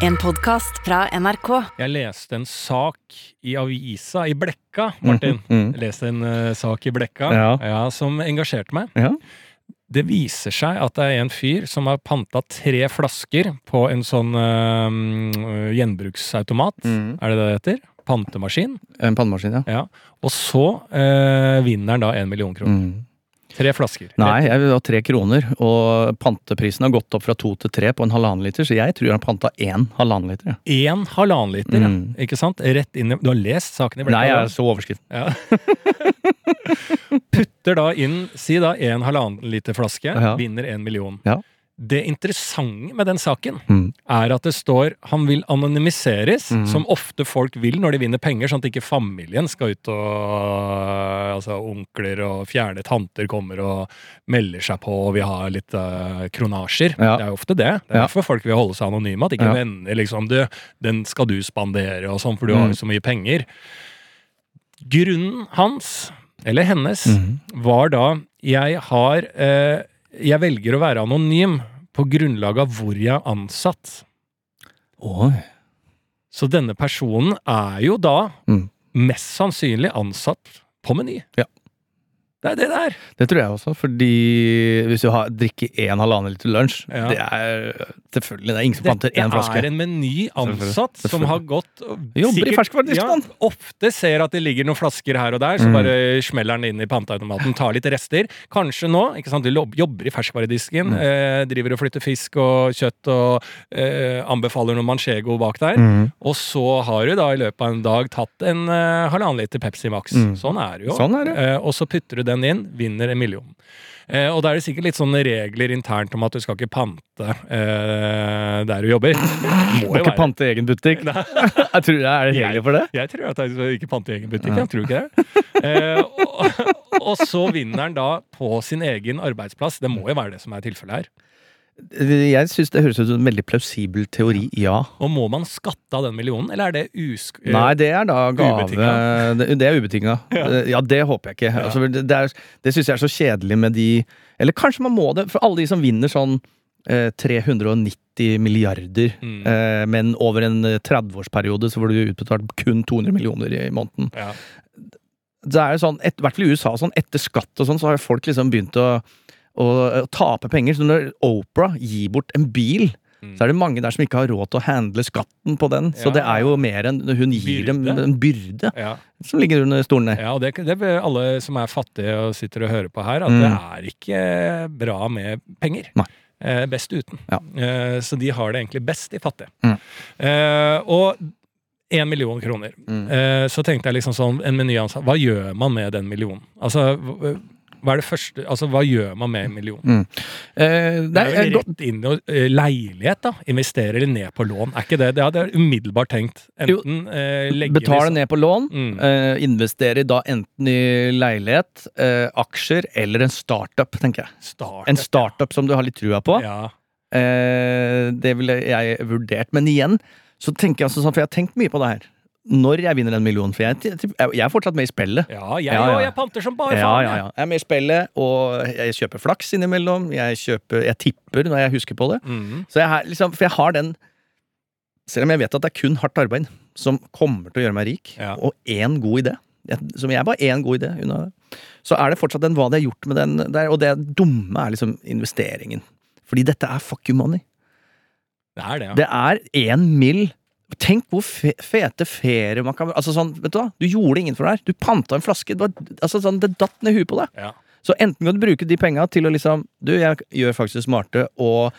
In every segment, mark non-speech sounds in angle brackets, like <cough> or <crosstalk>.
En podkast fra NRK. Jeg leste en sak i avisa i Blekka, Martin. Mm. Jeg leste en uh, sak i Blekka Ja. som engasjerte meg. Ja. Det viser seg at det er en fyr som har panta tre flasker på en sånn uh, gjenbruksautomat. Mm. Er det det det heter? Pantemaskin. En pannemaskin, ja. Ja. Og så uh, vinner han da en million kroner. Tre flasker. Nei, jeg vil ha tre kroner, og panteprisen har gått opp fra to til tre på en halvannen liter, så jeg tror han panta én halvannen liter. Ja. Én halvannen liter, ja. Mm. ikke sant? Rett inn i Du har lest saken i Blekka? Nei, jeg så overskritt. Ja. <laughs> Putter da inn, si da, en halvannen liter flaske, Ja. vinner en million. Ja. Det interessante med den saken Mm. er at det står han vil anonymiseres, Mm. som ofte folk vil når de vinner penger, sånn at ikke familien skal ut og Altså onkler og fjerne tanter kommer og melder seg på og vil ha litt uh, kronasjer. Ja. Det er jo ofte det. Det er Ja. derfor folk vil holde seg anonyme. At ikke Ja. venner liksom du, 'Den skal du spandere', og sånn, for du har Mm. jo så mye penger. Grunnen hans, eller hennes, Mhm. var da jeg har eh, Jeg velger å være anonym på grunnlag av hvor jeg er ansatt. Oi. Så denne personen er jo da Mm. mest sannsynlig ansatt på Meny. Ja. Det er det det er. Det tror jeg også, fordi hvis du har, drikker én halvannen liter lunsj Ja. Det er selvfølgelig det er ingen som panter én flaske. er en Meny ansatt Selvfølgelig. som har gått Jobber i ferskvaredisken, ja. Ofte ser at det ligger noen flasker her og der, så Mm. bare smeller den inn i panteautomaten, tar litt rester. Kanskje nå, ikke sant, du jobber i ferskvaredisken, Mm. eh, driver og flytter fisk og kjøtt og eh, anbefaler noe manchego bak der. mm. Og så har du da i løpet av en dag tatt en eh, halvannen liter Pepsi Max. Mm. Sånn er det jo. Sånn er det. Eh, og så putter du den inn, vinner en million. Eh, og da er det sikkert litt sånne regler internt om at du skal ikke pante eh, der du jobber. Må Må ikke pante egen butikk. <laughs> <laughs> jeg tror jeg er det regler for det. Jeg tror at jeg ikke pante egen butikk. Jeg tror ikke det. Eh, og, <laughs> og så vinner han da på sin egen arbeidsplass. Det må jo være det som er tilfellet her. Jeg syns det høres ut som en veldig plausibel teori, ja. Og må man skatte av den millionen, eller er det usk... eh, Nei, det er da gave <laughs> Ubetinga. Det, er ubetinga. Ja. Ja. det håper jeg ikke. Altså, det det, er- det syns jeg er så kjedelig med de Eller kanskje man må det, for alle de som vinner sånn eh, 390 milliarder, Mm. eh, men over en eh, 30-årsperiode så får du utbetalt kun 200 millioner i måneden. Ja. Det er jo sånn, I hvert fall i USA, sånn, etter skatt og sånn, så har folk liksom begynt å, å, å tape penger. Så når Opera gir bort en bil Mm. så er det mange der som ikke har råd til å handle skatten på den. Så det er jo mer enn hun gir dem en byrde Ja. som ligger under stolene. Ja, og det, det vil alle som er fattige og sitter og hører på her, at Mm. det er ikke bra med penger. Nei. Eh, best uten. Ja. Eh, så de har det egentlig best, de fattige. Mm. Eh, og én million kroner. Mm. Eh, så tenkte jeg liksom sånn, en menyansatt, hva gjør man med den millionen? Altså, hva- er det første, altså hva gjør man med en million? Eh, Det er vel rett inn i uh, leilighet, da. Investere eller ned på lån. Er ikke det? Det hadde jeg umiddelbart tenkt. Enten eh, legge Betale liksom- ned på lån, Mm. eh, investere da enten i leilighet, eh, aksjer eller en startup, tenker jeg. Start, En startup som du har litt trua på. Ja. Eh, det ville jeg vurdert. Men igjen, så tenker jeg altså sånn, for jeg har tenkt mye på det her. Når jeg vinner en million, for jeg, jeg er fortsatt med i spillet. Ja, jeg Ja, ja. òg. Jeg panter som bare Ja, faen. ja, jeg. ja. Er med i spillet, og jeg kjøper flaks innimellom. Jeg, kjøper, jeg tipper når jeg husker på det. Mm. Så jeg har, liksom, for jeg har den Selv om jeg vet at det er kun hardt arbeid som kommer til å gjøre meg rik, Ja. og én god idé Som jeg bare én god idé unna det. Så er det fortsatt den hva de har gjort med den der, og det dumme er liksom investeringen. Fordi dette er fuck you money. Det er det, ja. Det er én mill. Tenk hvor fe fete ferier man kan Altså sånn, vet Du hva? Du gjorde ingen for det her. Du panta en flaske. Det, var, altså sånn, det datt ned huet på deg. Ja. Så enten kan du bruke de penga til å liksom Du, jeg gjør faktisk det smarte og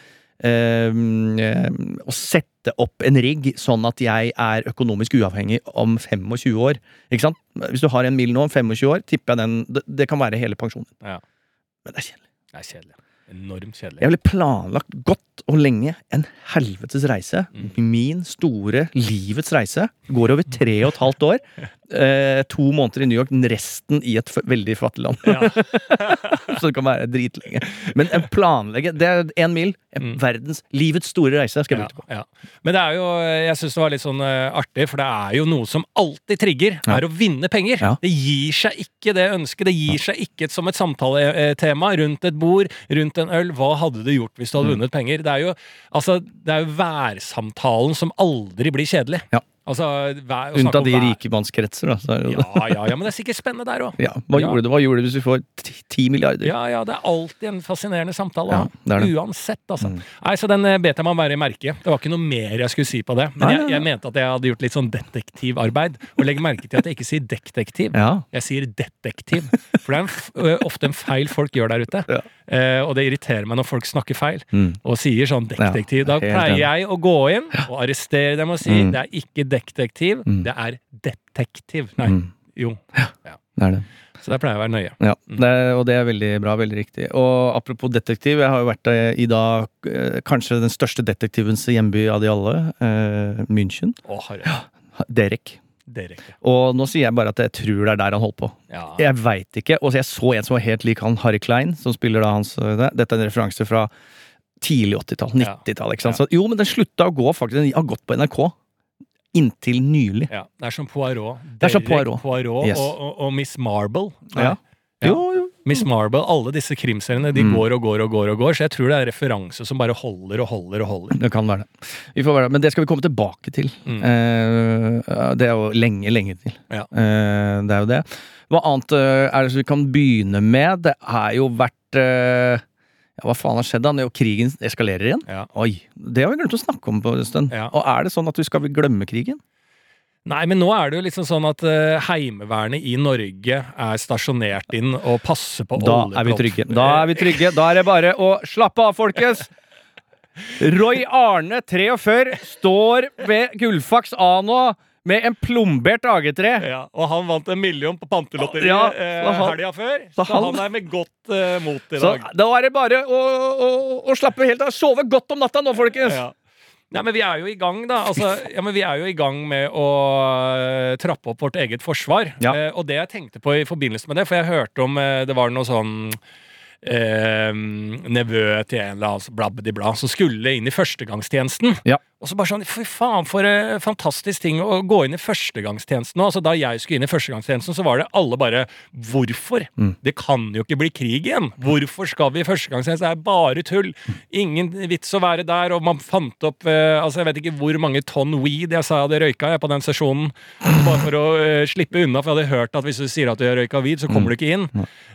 ehm, ehm, Å sette opp en rigg sånn at jeg er økonomisk uavhengig om 25 år. Ikke sant? Hvis du har en mil nå om 25 år, tipper jeg den Det, det kan være hele pensjonen. Ja. Men det er kjedelig. Det er kjedelig. Enormt kjedelig. Jeg ville planlagt godt og lenge en helvetes reise. Mm. Min store livets reise går over tre og et halvt år. Eh, to måneder i New York, resten i et veldig fattig land. Ja. <laughs> Så det kan være dritlenge. Men en planlegge Det er én mil. Mm. Verdens Livets store reise skal jeg Ja, bruke på. ja. Men det er jo, jeg syns det var litt sånn uh, artig, for det er jo noe som alltid trigger, er å vinne penger. Det gir seg ikke det ønsket. Det gir seg ikke som et samtaletema rundt et bord, rundt en øl. Hva hadde du gjort hvis du Mm. hadde vunnet penger? Det er jo, altså, det er jo værsamtalen som aldri blir kjedelig. Ja. Altså, vær, Unntatt de rikemannskretser, da. Ja, ja, ja, men det er sikkert spennende der òg. <laughs> Ja. Hva, Ja. Hva gjorde du hvis du får ti, milliarder? Ja, ja, det er alltid en fascinerende samtale. Ja, det det. Uansett, altså. Mm. Nei, Så den eh, bet jeg meg bare merke. Det var ikke noe mer jeg skulle si på det. Men jeg, jeg mente at jeg hadde gjort litt sånn detektivarbeid. Og legg merke til at jeg ikke sier dektektiv. Ja. Jeg sier detektiv. For det er en, f- ofte en feil folk gjør der ute. Ja. Eh, og det irriterer meg når folk snakker feil Mm. og sier sånn detektiv. Da pleier jeg å gå inn og arrestere dem og si Mm. det er ikke detektiv, Mm. det er detektiv. Nei, jo. jo. Det er det. Så der pleier jeg å være nøye. Ja, Mm. det, er- og det er veldig bra, veldig riktig. Og apropos detektiv, jeg har jo vært eh, i da eh, kanskje den største detektivens hjemby av de alle, eh, München. Å, herre. Derek. Det rekker. Og nå sier jeg bare at jeg tror det er der han holdt på. Ja. Jeg veit ikke. Og jeg så en som var helt lik han, Harry Klein, som spiller da hans eh. Dette er en referanse fra tidlig 80-tall, 90-tall. ikke sant? Ja. Så, jo, men den slutta å gå, faktisk. Den har gått på NRK. Inntil nylig. Ja, det er som Poirot. Det er som Derek Poirot. Poirot Yes. og, og, og Miss Marble. Ja. Ja. Jo, jo. Miss Marble, alle disse krimseriene de Mm. går og går og går, og går, så jeg tror det er referanse som bare holder og holder og holder. Det kan være det. Vi får være det. Men det skal vi komme tilbake til. Mm. Eh, det er jo lenge, lenge til. Ja. Eh, det er jo det. Hva annet eh, er det som vi kan begynne med? Det er jo vært eh, ja, Hva faen har skjedd da? Jo krigen eskalerer igjen? Ja. Oi, Det har vi glemt å snakke om på en stund. Og er det sånn at vi skal glemme krigen? Nei, men nå er det jo liksom sånn at uh, Heimevernet i Norge er stasjonert inn og passer på Da er vi trygge. Da er vi trygge. Da er det bare å slappe av, folkens! Roy Arne, 43, står ved Gullfaks A nå med en plombert AG3. Ja, og han vant en million på pantelotteriet Ja, eh, så helga før, så så, han- han er med godt eh, mot i Så dag. da er det bare å, å, å slappe helt av. Sove godt om natta nå, folkens! Ja. Nei, men vi er jo i gang, da. Altså, ja, men vi er jo i gang med å eh, trappe opp vårt eget forsvar. Ja. Eh, og det jeg tenkte på i forbindelse med det, for jeg hørte om eh, det var noe sånn eh, nevø til en eller annen blabbedi-bla som skulle inn i førstegangstjenesten. Ja. Og så bare sånn, fy faen for en fantastisk ting å gå inn i førstegangstjenesten nå. Altså Da jeg skulle inn i førstegangstjenesten, så var det alle bare Hvorfor? Mm. Det kan jo ikke bli krig igjen. Hvorfor skal vi i førstegangstjeneste? Det er bare tull. Ingen vits å være der. Og man fant opp eh, Altså Jeg vet ikke hvor mange tonn weed jeg sa jeg hadde røyka jeg, på den sesjonen. Bare for å eh, slippe unna, for jeg hadde hørt at hvis du sier at du har røyka weed, så kommer du ikke inn.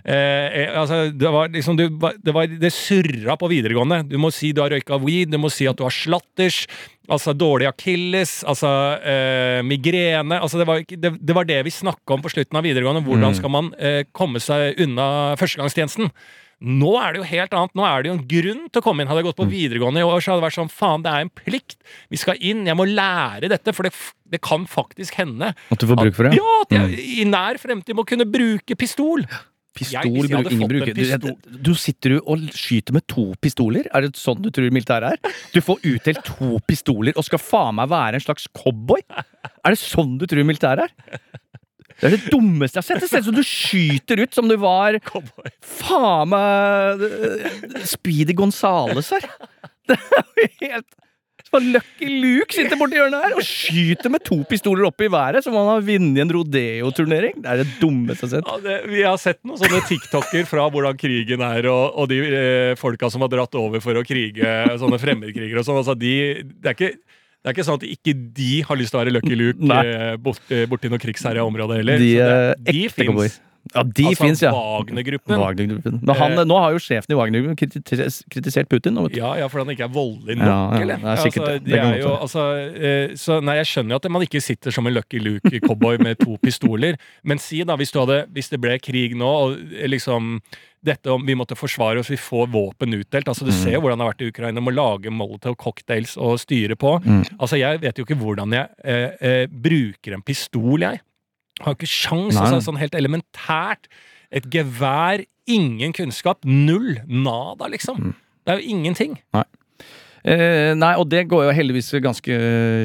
Eh, eh, altså, det var liksom du, Det, var, det surra på videregående. Du må si du har røyka weed, du må si at du har slatters. Altså dårlig akilles, altså eh, migrene altså det, var det, det var det vi snakka om på slutten av videregående. Hvordan Mm. skal man eh, komme seg unna førstegangstjenesten? Nå er det jo helt annet. Nå er det jo en grunn til å komme inn. Hadde jeg gått Mm. på videregående i år, så hadde det vært sånn faen, det er en plikt. Vi skal inn. Jeg må lære dette, for det, det kan faktisk hende. At du får bruk for det? Ja, at jeg i nær fremtid må kunne bruke pistol. Pistol jeg ingen bruker. Du, pistol- du sitter jo og skyter med to pistoler? Er det sånn du tror militæret er? Du får utdelt to pistoler og skal faen meg være en slags cowboy? Er det sånn du tror militæret er? Det er det dummeste jeg har sett. Det ser ut som du skyter ut som du var Cowboy. faen meg eh, Speedy Gonzales her. Det er jo helt så Lucky Luke sitter borti hjørnet her og skyter med to pistoler opp i været som om han har vunnet en rodeo-turnering. Det er det dummeste jeg har sett. Ja, det, vi har sett noen sånne TikToker fra hvordan krigen er, og, og de eh, folka som har dratt over for å krige, sånne fremmedkrigere og sånn. Altså, de, det, er ikke, det er ikke sånn at ikke de har lyst til å være Lucky Luke eh, bort, eh, borti noe krigsherja område heller. De Så det, de fins. Ja, de altså, fins, ja. Wagner-gruppen. Wagner-gruppen. Men han, Eh, nå har jo sjefen i Wagner-gruppen kritis- kritisert Putin. Nå, vet du. Ja, ja, fordi han ikke er voldelig nok, Ja, ja, eller? det er sikkert altså, det. de er jo, altså, eh, så, nei, jeg skjønner jo at man ikke sitter som en Lucky Luke-cowboy med to pistoler. Men si da, hvis, hadde, hvis det ble krig nå, og eh, liksom dette om vi måtte forsvare oss, vi får våpen utdelt. altså Du Mm. ser jo hvordan det har vært i Ukraina, må lage molotov cocktails og styre på. Mm. Altså Jeg vet jo ikke hvordan jeg eh, eh, bruker en pistol, jeg. Har ikke sjans. Nei. Altså, sånn helt elementært. Et gevær, ingen kunnskap. Null. Nada, liksom. Mm. Det er jo ingenting. Eh, nei, og det går jo heldigvis ganske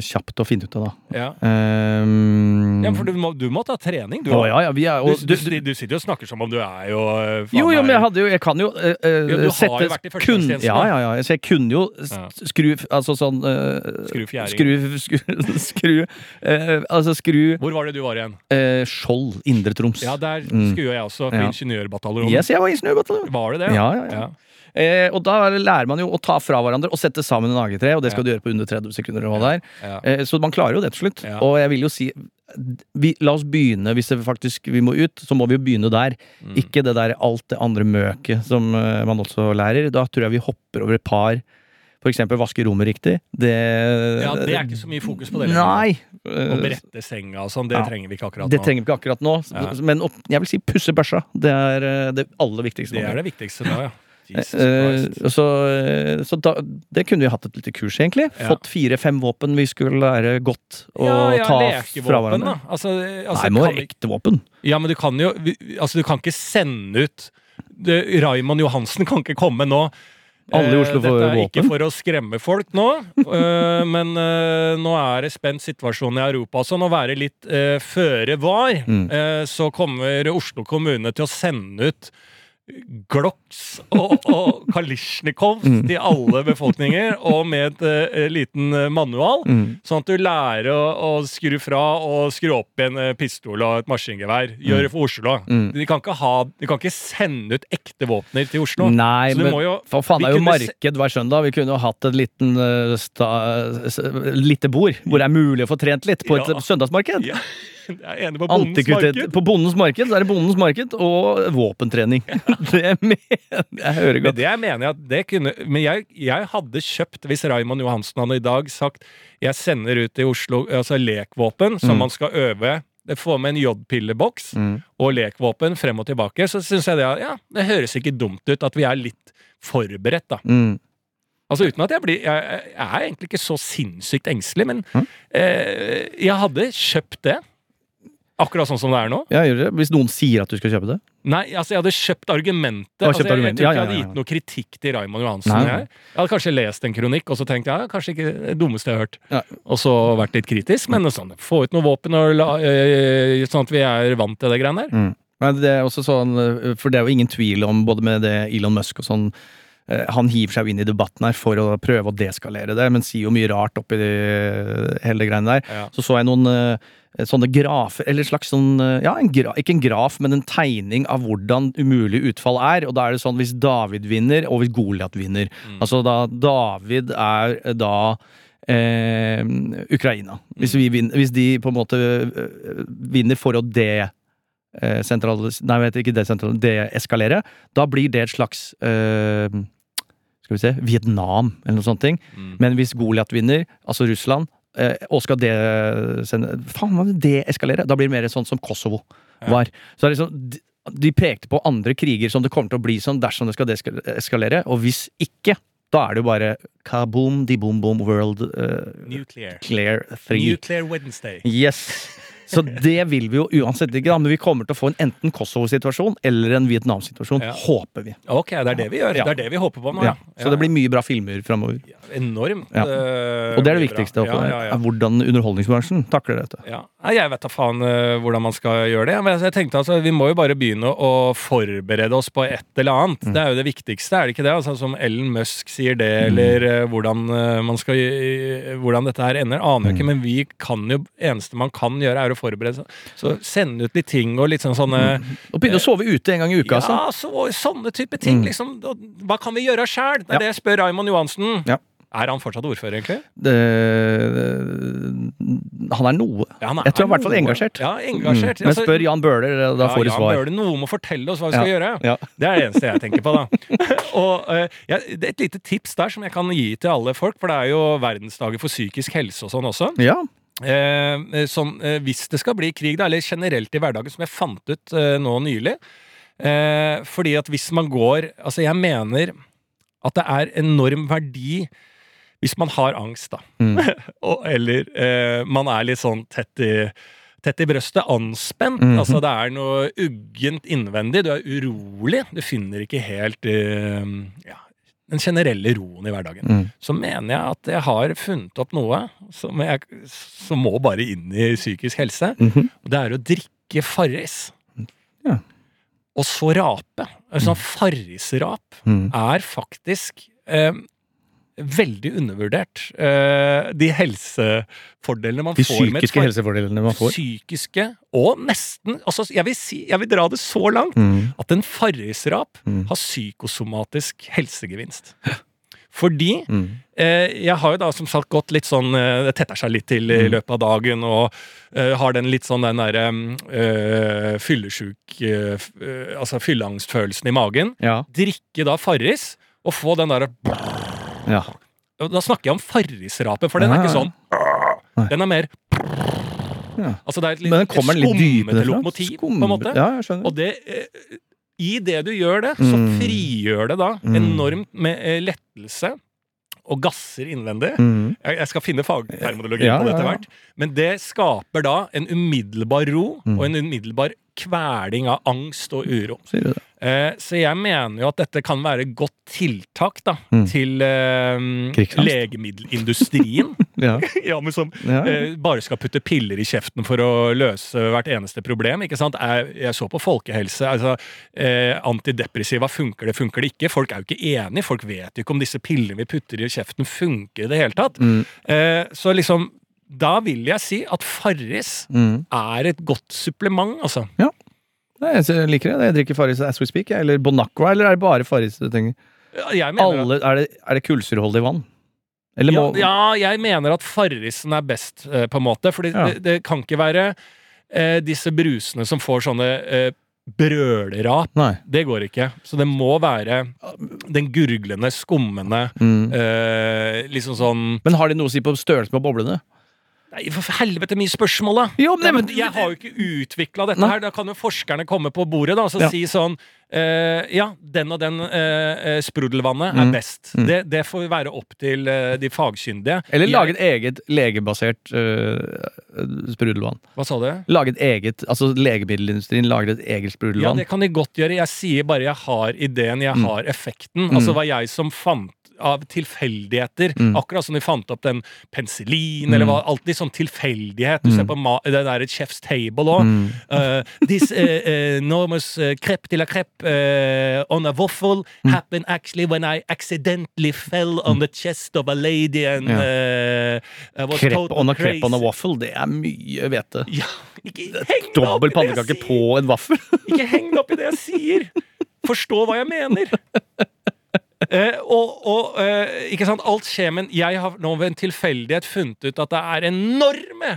kjapt å finne ut av, da. Ja. Um, ja, for du må, du må ta trening, du. Å ja, ja, vi er og, du, du, du, sitter jo og snakker som om du er jo eh, Jo, jo, men jeg hadde jo Jeg kan jo eh, Ja, du har jo sette vært i kun, førstegangstjenesten, Ja, ja, ja. Så jeg kunne jo skru Altså sånn uh, Skru fjæring. Skru, skru, <laughs> skru eh, Altså skru Hvor var det du var igjen? Skjold, Indre Troms. Ja, der Mm. skulle jeg også, på Ja. ingeniørbataljonen. Yes, jeg var ingeniørbataljon. Var det det? Ja, ja, ja. Eh, og da lærer man jo å ta fra hverandre og sette sammen en AG3, og det skal Ja. du gjøre på under 30 sekunder. er. Ja. Eh, så man klarer jo det til slutt. Ja. Og jeg vil jo si vi, La oss begynne, hvis det faktisk vi må ut, så må vi jo begynne der. Mm. Ikke det der alt det andre møket som uh, man også lærer. Da tror jeg vi hopper over et par. For eksempel vaske rommet riktig. Det, ja, det er ikke så mye fokus på det. Nei. Å berette brette senga og sånn, det Ja. trenger vi ikke akkurat nå. Det trenger vi ikke akkurat nå. Ja. Men jeg vil si pusse børsa. Det er eh, det aller viktigste. Det er det viktigste nå, ja. Jesus Eh, så eh, så da, det kunne vi hatt et lite kurs, egentlig. Ja. Fått fire-fem våpen vi skulle lære godt å ja, ja, ta fra hverandre. da. Altså, altså, Nei, må være ekte våpen. Ja, men du kan jo Altså, du kan ikke sende ut det- Raymond Johansen kan ikke komme nå. Alle i Eh, Oslo får våpen. Dette er våpen. ikke for å skremme folk nå, <laughs> eh, men eh, nå er det spent situasjon i Europa Så sånn. Å være litt føre var, Mm. eh, så kommer Oslo kommune til å sende ut Glocks og, og Kalisjnikovs Mm. til alle befolkninger, og med et uh, liten eh, manual. Mm. Sånn at du lærer å, å skru fra og skru opp en eh, pistol og et maskingevær. Gjør det for Oslo. Mm. De, kan ha, de kan ikke sende ut ekte våpner til Oslo. Nei, men jo for faen, det er jo marked hver søndag. Vi kunne jo hatt et liten uh, sta, uh, lite bord hvor det er mulig å få trent litt på et søndagsmarked. Ja, <laughs> jeg er enig på bondens Antikvitet marked. på bondens marked, så er det bondens marked og våpentrening. <laughs> det mener jeg hører Men godt. det mener jeg at det kunne Men jeg, jeg hadde kjøpt, hvis Raymond Johansen hadde i dag sagt Jeg sender ut i Oslo altså lekvåpen som Mm. man skal øve det Få med en J-pilleboks Mm. og lekvåpen frem og tilbake. Så syns jeg det, ja, det høres ikke dumt ut at vi er litt forberedt, da. Mm. Altså uten at jeg blir Jeg, jeg er egentlig ikke så sinnssykt engstelig, men Mm. eh, jeg hadde kjøpt det. Akkurat sånn som det er nå. Ja, gjør det. Hvis noen sier at du skal kjøpe det. Nei, altså jeg hadde kjøpt argumentet. Altså, jeg, jeg tror ikke jeg hadde gitt noe kritikk til Raymond Johansen. Jeg. jeg hadde kanskje lest en kronikk og så tenkt ja, kanskje ikke det dummeste jeg har hørt. Ja. Og så vært litt kritisk, men sånn, få ut noe våpen og la, øh, sånn at vi er vant til det greiene der. Mm. Men det er også sånn, eh, for det er jo ingen tvil om, både med det Elon Musk og sånn Han hiver seg jo inn i debatten her for å prøve å deskalere det, men sier jo mye rart oppi de, hele det greiene der. Ja. Så så jeg noen eh, sånne grafer, eller slags sånn eh, Ja, en graf, ikke en graf, men en tegning av hvordan umulig utfall er. Og da er det sånn hvis David vinner, og hvis Goliat vinner. Mm. Altså da David er eh, da eh, Ukraina. Hvis, vi vinner, hvis de på en måte eh, vinner for å de eh, Nei, vet ikke desentralis- deeskalere. Da blir det et slags eh, Skal vi se Vietnam, eller noe sånt. ting. Mm. Men hvis Goliat vinner, altså Russland, eh, og skal det sende, Faen, hva det deeskalere? Da blir det mer sånn som Kosovo var. Så det er liksom, de, pekte på andre kriger som det kommer til å bli sånn dersom det skal deeskalere, og hvis ikke, da er det jo bare kaboom, de boom boom world uh, Nuclear. clear three. Nuclear Wednesday. Yes. Så det vil vi jo uansett ikke, da, men vi kommer til å få en enten Kosovo-situasjon eller en Vietnam-situasjon. Ja. Håper vi. Ok, det er det vi gjør. Ja. Det er det vi håper på nå. Ja. Så det blir mye bra filmer framover. enormt. Eh, Og det er det viktigste. Er Hvordan underholdningsbransjen takler dette. Ja. Jeg vet da faen eh, hvordan man skal gjøre det. Men jeg tenkte altså, Vi må jo bare begynne å forberede oss på et eller annet. Mm. Det er jo det viktigste, er det ikke det? Altså, som Ellen Musk sier det, Mm. eller eh, hvordan, man skal, hvordan dette her ender, aner Mm. jeg ikke. Men vi kan jo eneste man kan gjøre, er å forberede seg. Så sende ut litt ting og litt sånn sånne Og begynne å sove ute en gang i uka, altså. Ja, så, sånne type ting. Mm. liksom. Hva kan vi gjøre sjæl? Det er Ja. det jeg spør Raymond Johansen. Ja. Er han fortsatt ordfører, egentlig? Det, han er noe. Ja, han Jeg tror han er i hvert fall engasjert. Ja, engasjert. Mm. Men Altså, spør Jan Bøhler, da får du ja, svar. Jan Bøhler, Noen må fortelle oss hva vi skal gjøre. Ja. Det er det eneste jeg tenker på, da. <laughs> og ja, er et lite tips der som jeg kan gi til alle folk, for det er jo verdensdager for psykisk helse og sånn også. Ja. Eh, sånn, eh, hvis det skal bli krig, da, eller generelt i hverdagen, som jeg fant ut eh, nå nylig eh, Fordi at hvis man går Altså, jeg mener at det er enorm verdi hvis man har angst, da. Mm. <laughs> og, eller eh, man er litt sånn tett i Tett i brøstet, anspent. Mhm. Altså Det er noe uggent innvendig. Du er urolig. Du finner ikke helt eh, ja, den generelle roen i hverdagen, Mm. så mener jeg at jeg har funnet opp noe som, jeg, som må bare inn i psykisk helse. Mhm. Og det er å drikke Farris. Ja. Og så rape. Sånn Farris-rap Mm. er faktisk eh, veldig undervurdert. Eh, de helsefordelene man De får med De psykiske helsefordelene man får. Psykiske, og nesten altså, jeg, vil si, jeg vil dra det så langt Mm. at en Farris-rap Mm. har psykosomatisk helsegevinst. Fordi Mm. eh, jeg har jo da som sagt gått litt sånn eh, Det tetter seg litt til i Mm. løpet av dagen, og eh, har den litt sånn den derre øh, fyllesjuk øh, eh, Altså fylleangstfølelsen i magen. Ja. Drikke da Farris, og få den derre ja. Da snakker jeg om Farris-rapen, for den er ikke sånn. Den er mer Ja. Altså det er et litt Men den kommer litt dypere skummete lokomotiv, på en måte. Ja, jeg skjønner. Og det eh, I det du gjør det, så Mm. frigjør det da Mm. enormt med eh, lettelse og gasser innvendig. Mm. Jeg, skal finne fagterminologi Ja, på det etter hvert. Men det skaper da en umiddelbar ro Mm. og en umiddelbar kveling av angst og uro. Eh, så jeg mener jo at dette kan være godt tiltak da, Mm. til eh, legemiddelindustrien. <laughs> <laughs> Ja. ja, men som Ja. eh, bare skal putte piller i kjeften for å løse hvert eneste problem. ikke sant? Jeg, jeg så på folkehelse. altså eh, Antidepressiva, funker det, funker det ikke? Folk er jo ikke enige. Folk vet jo ikke om disse pillene vi putter i kjeften, funker i det hele tatt. Mm. Eh, så liksom, da vil jeg si at Farris Mm. er et godt supplement, altså. Ja. jeg liker det. Jeg drikker Farris as we speak. Eller Bonacqua, eller er det bare Farris du tenker? Jeg mener, Alle, er det, er det kullsyreholdig vann? Eller må ja, ja, jeg mener at Farrisen er best, eh, på en måte. For Ja. det, det kan ikke være eh, disse brusene som får sånne eh, brølerap. Nei. Det går ikke. Så det må være den gurglende, skummende Mm. eh, Liksom sånn Men har de noe å si på størrelsen på boblene? Nei, for helvete mye spørsmål, da! Jo, men- men jeg har jo ikke utvikla dette ne? her. Da kan jo forskerne komme på bordet da, og så Ja. si sånn Uh, Ja, den og den eh, sprudelvannet Mm. er best. Mm. Det, det får være opp til uh, de fagkyndige. Eller lage et eget legebasert sprudelvann? Hva sa du? Lage et eget, altså Legemiddelindustrien lager et eget sprudelvann. Ja, det kan de godt gjøre. Jeg sier bare jeg har ideen, jeg Mm. har effekten. Altså Altså hva jeg som fant av tilfeldigheter. Mm. Akkurat som de fant opp den penicillin, Mm. eller hva. Alltid sånn tilfeldighet. Du Mm. ser på ma det der Chef's Table òg. Mm. Uh, this uh, enormous crepe de la crepe uh, on a waffle Mm. happened actually when I accidentally fell on the chest of a lady and uh, was crepe on a crepe on a waffle, det er mye hvete. Ja, Dobbel det pannekake på en vaffel! Ikke heng deg opp i det jeg sier! Forstå hva jeg mener! <laughs> Eh, og og eh, ikke sant, alt skjer, men jeg har nå ved en tilfeldighet funnet ut at det er enorme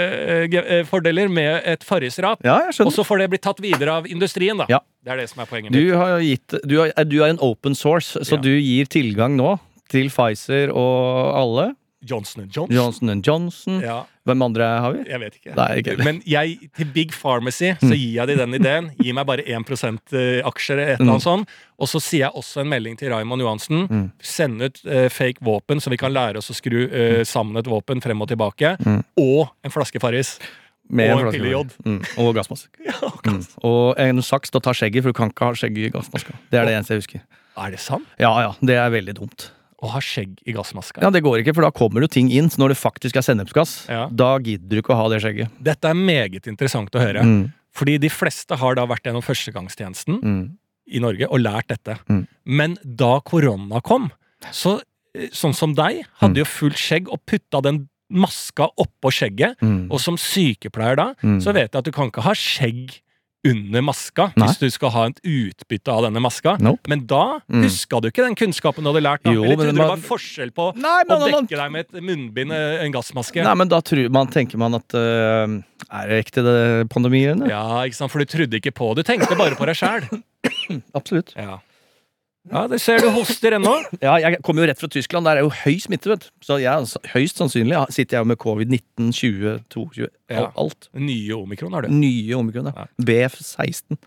helsefordeler med et farrisrap. Ja, Og så får det bli tatt videre av industrien, da. Ja. Det er det som er poenget mitt. Du, har gitt, du, har, du er en open source, så Ja. du gir tilgang nå til Pfizer og alle. Johnson Johnson. Johnson Johnson. Ja, Hvem andre har vi? jeg vet ikke. Nei, ikke. Men jeg, til Big Pharmacy så gir jeg de den ideen. Gi meg bare 1 aksjer, et eller annet sånt. Og så sier jeg også en melding til Raymond Johansen. Mm. Send ut uh, fake våpen, så vi kan lære oss å skru uh, sammen et våpen frem og tilbake. Mm. Og en flaske Farris. Med Og en pille jod. Mm. Og gassmaske. <laughs> Mm. Og en saks til å ta skjegget, for du kan ikke ha skjegg i gassmaska. Det er det eneste jeg husker. Er det sant? Ja ja, det er veldig dumt. Å ha skjegg i gassmaska? Ja, Det går ikke, for da kommer jo ting inn. Så når det faktisk er sennepsgass, Ja. da gidder du ikke å ha det skjegget. Dette er meget interessant å høre. Mm. Fordi de fleste har da vært gjennom førstegangstjenesten Mm. i Norge og lært dette. Mm. Men da korona kom, så eh, sånn som deg, Mm. hadde jo fullt skjegg og putta den maska oppå skjegget. Mm. Og som sykepleier da, Mm. så vet jeg at du kan ikke ha skjegg under maska Nei. hvis du skal ha et utbytte av denne maska. Nope. Men da Mm. huska du ikke den kunnskapen du hadde lært. Da. Jo, Eller trodde man- det var forskjell på Nei, å dekke man, deg med et munnbind, eh, en gassmaske? nei, men da tror man, tenker man at uh, Er det ekte, det pandemien? Ja, ikke sant? For du trodde ikke på det. Du tenkte bare på deg sjæl. <coughs> Absolutt. Ja. Ja, det ser du hoster ennå. <laughs> Ja, jeg kommer jo rett fra Tyskland. Der er jo høy smitte, vet du. Så jeg, altså, høyst sannsynlig sitter jeg jo med covid-19, 20, 22, Ja. alt. Nye omikron har du. Nye omikron, Ja. ja. BF16.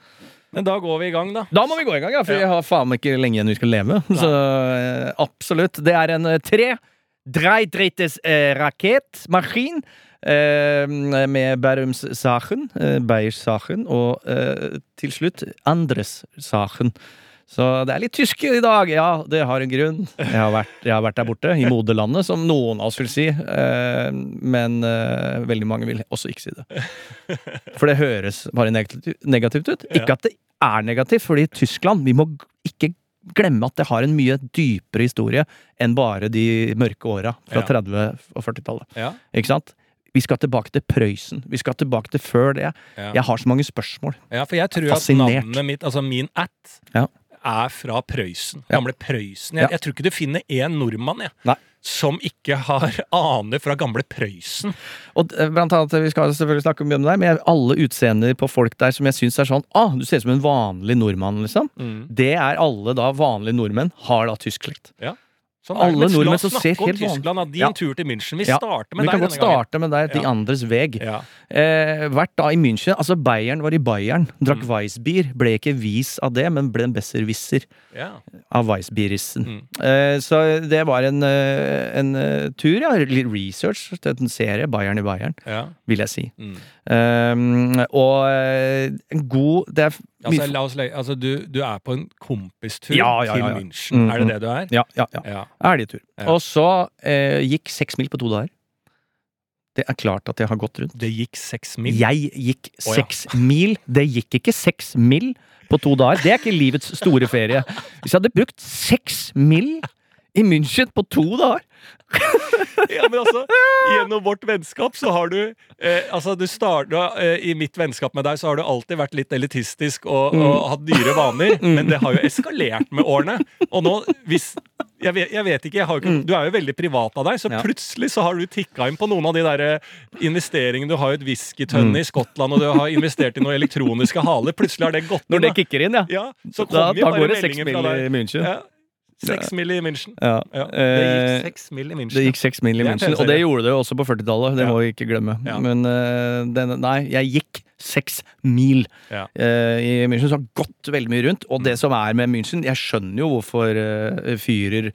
Men da går vi i gang, da. Da må vi gå i gang, ja, for vi har faen meg ikke lenge igjen vi skal leve. Så eh, absolutt. Det er en eh, tre dreidrittes eh, rakettmaskin eh, med Bærums Sachen, eh, Beyers Sachen, og eh, til slutt Andres Sachen. Så det er litt tysk i dag. Ja, det har en grunn. Jeg har vært, jeg har vært der borte, i moderlandet, som noen av oss vil si. Eh, men eh, veldig mange vil også ikke si det. For det høres bare negativt, ut. Ikke at det er negativt, fordi Tyskland Vi må ikke glemme at det har en mye dypere historie enn bare de mørke åra fra 30- og 40-tallet. Ja. Ikke sant? Vi skal tilbake til Prøysen. Vi skal tilbake til før det. Ja. Jeg har så mange spørsmål. Ja, for jeg tror at navnet mitt, altså min at, Ja. Er fra Prøysen. Ja. Gamle Prøysen. Ja. Jeg, jeg tror ikke du finner én nordmann jeg, Nei. som ikke har <laughs> aner fra gamle Prøysen. Og eh, blant annet, Vi skal selvfølgelig snakke mye om det der, men alle utseender på folk der som jeg syns er sånn ah, Du ser ut som en vanlig nordmann, liksom. Mm. Det er alle da vanlige nordmenn har da tysk slekt. Sånn. Alle Men la nordmenn oss som ser helt vanlig- Tyskland, da. Din Ja. tur til München. Vi Ja, starter med Vi kan deg godt denne gangen. starte med deg, De andres veg. Ja. Eh, vært da i München. Altså Bayern var i Bayern, drakk Mm. Weissbier. Ble ikke vis av det, men ble en besserwisser Ja. av Weissbierrissen. Mm. Eh, så det var en, en, en eh, tur, ja. Litt research til en serie. Bayern i Bayern, ja. vil jeg si. Mm. Eh, og eh, en god Det er mye Altså, altså du, du er på en kompistur Ja, ja, ja, til München. Mm, Er det mm. det du er? Ja, ja, ja. Ja. Ærlig tur. Ja. Og så eh, gikk seks mil på to dager. Det er klart at jeg har gått rundt. Det gikk seks mil. Jeg gikk Å, ja. mil. Det gikk ikke seks mil på to dager. Det er ikke livets store ferie. Hvis jeg hadde brukt seks mil i München på to dager <laughs> Ja, men altså, Gjennom vårt vennskap så har du eh, Altså, du starta eh, I mitt vennskap med deg så har du alltid vært litt elitistisk og, Mm. og hatt dyre vaner, <laughs> men det har jo eskalert med årene. Og nå, hvis jeg vet, jeg vet ikke, jeg ikke, Du er jo veldig privat av deg, så Mm. Ja. plutselig så har du tikka inn på noen av de der eh, investeringene. Du har jo et whiskytønne i Skottland, og du har investert i noen elektroniske haler. Plutselig har det gått inn. Når det kicker inn, ja. Ja, så Da, da går det seks mil i. München. Ja, Seks mill. i München. Ja. Ja, det Eh, gikk seks mil i München. Det gikk seks mil i Det en München, og det gjorde det jo også på 40-tallet. Det må vi ikke glemme. Men uh, den, nei, jeg gikk seks mil eh, i München, så har gått veldig mye rundt. Og Mm. det som er med München Jeg skjønner jo hvorfor uh, fyrer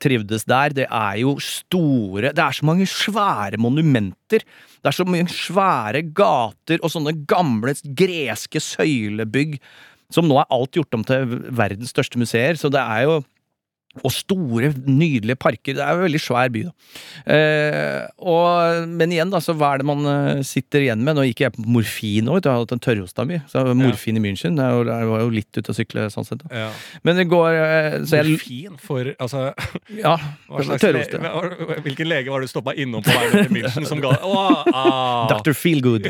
trivdes der. Det er jo store Det er så mange svære monumenter. Det er så mange svære gater og sånne gamle greske søylebygg. Som nå er alt gjort om til verdens største museer. Så det er jo og store, nydelige parker. Det er jo en veldig svær by, da. Eh, og, men igjen, da, så hva er det man eh, sitter igjen med? Nå gikk jeg på morfin òg, jeg har hatt en tørrhosta mi. Så morfin i München. Jeg var jo litt ute å sykle, sånn sett. Ja. Men det går eh, Så jeg Morfin for Altså <laughs> Ja, tørrhoste. Hvilken lege var det du stoppa innom på vei ned til München som ga åh, ah, <laughs> Dr. Feelgood.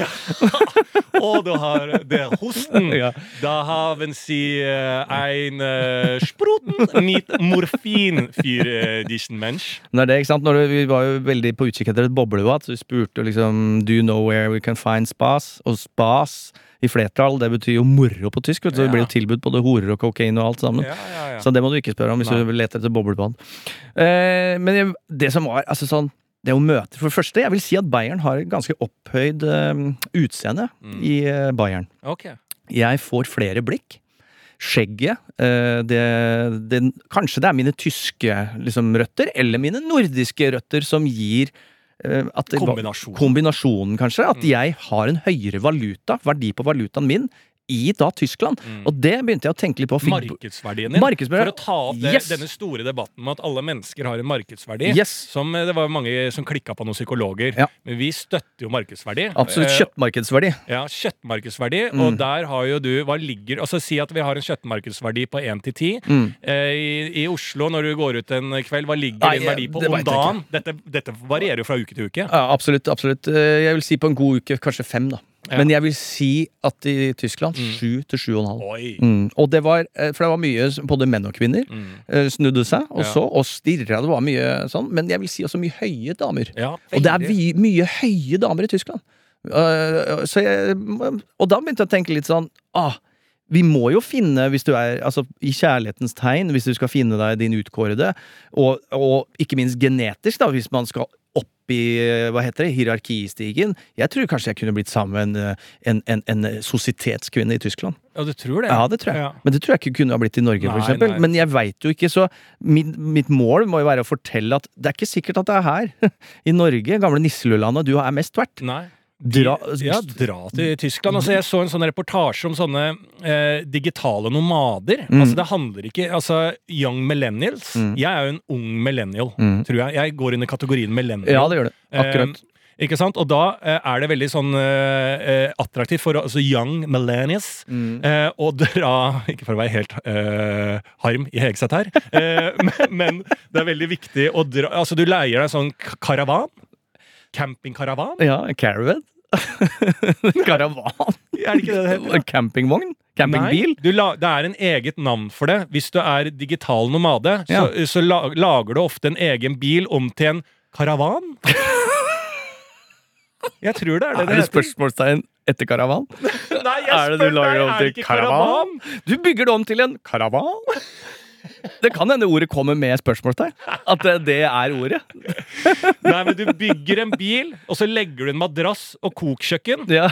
å, <laughs> du har det er hosten! Ja. Da har vi si ein uh, Spruten mit Morfin für uh, diesen Mensch. Det er det, ikke sant? Når du, vi var jo veldig på utkikk etter et boblebad, så vi spurte liksom Do you know where we can find spas? Og spas i flertall, det betyr jo moro på tysk, vet du, så det blir jo tilbudt både horer og kokain og alt sammen. Ja, ja, ja. Så det må du ikke spørre om hvis Nei. du leter etter boblebad. Eh, men det, det som var altså sånn det å møte For det første, jeg vil si at Bayern har et ganske opphøyd eh, utseende Mm. i eh, Bayern. Okay. Jeg får flere blikk. Skjegget eh, det, det, Kanskje det er mine tyske liksom, røtter, eller mine nordiske røtter, som gir eh, at Kombinasjon. Kombinasjonen, kanskje. At Mm. jeg har en høyere valuta, verdi på valutaen min, i da Tyskland. Mm. Og det begynte jeg å tenke litt på. Markedsverdien din. Markedsverdien. For å ta opp det, Yes! denne store debatten med at alle mennesker har en markedsverdi. Yes. Som eh, Det var mange som klikka på noen psykologer. Ja. Men vi støtter jo markedsverdi. Absolutt Eh, kjøttmarkedsverdi. Ja, kjøttmarkedsverdi. Mm. Og der har jo du Hva ligger Altså Si at vi har en kjøttmarkedsverdi på 1 til 10. Mm. Eh, i, I Oslo, når du går ut en kveld, hva ligger Nei, din verdi på det om dagen? Dette, dette varierer jo fra uke til uke. Ja, absolutt. absolutt. Jeg vil si på en god uke kanskje fem, da. Ja. Men jeg vil si at i Tyskland Mm. sju til sju og en halv. Mm. Og det var, eh, for det var mye både menn og kvinner Mm. eh, snudde seg og Ja. så og stirra. Det var mye sånn, men jeg vil si også mye høye damer. Ja, Og det er vi, mye høye damer i Tyskland. Uh, så jeg, og da begynte jeg å tenke litt sånn ah, Vi må jo finne, hvis du er altså, i kjærlighetens tegn, hvis du skal finne deg din utkårede, og, og ikke minst genetisk, da, hvis man skal opp i hva heter det, hierarkistigen Jeg tror kanskje jeg kunne blitt sammen med en, en, en, en sosietetskvinne i Tyskland. Ja, du tror det? Ja, det tror jeg. Ja. Men det tror jeg ikke kunne ha blitt i Norge, eksempel. Men jeg veit jo ikke, så min, mitt mål må jo være å fortelle at det er ikke sikkert at det er her, <laughs> i Norge, gamle Nisselølandet, du er mest verdt. Nei. Dra, Ja, dra til Tyskland. Altså, jeg så en sånn reportasje om sånne eh, digitale nomader. Mm. Altså, det handler ikke Altså, young millennials. Mm. Jeg er jo en ung millennial, Mm. tror jeg. Jeg går under kategorien millennial. Ja, det gjør det. Akkurat. Eh, ikke sant? Og da eh, er det veldig sånn eh, eh, attraktivt for altså young millennials Mm. eh, å dra Ikke for å være helt eh, harm i Hegseth her, eh, <laughs> men, men det er veldig viktig å dra Altså, du leier deg sånn karavan. Campingkaravan. Ja, caravan. <laughs> Karavan. Er det ikke det det heter? Campingvogn? Campingbil? Nei, du la, det er en eget navn for det. Hvis du er digital nomade, Ja. så, så la, lager du ofte en egen bil om til en karavan. Jeg tror det er det Er det det heter. spørsmålstegn etter karavan? <laughs> Nei, jeg Er det du lager det om til karavan? karavan? Du bygger det om til en karavan? Det kan hende ordet kommer med spørsmålstegn. At det, er ordet. Nei, men du bygger en bil, og så legger du en madrass og kokkjøkken. Ja.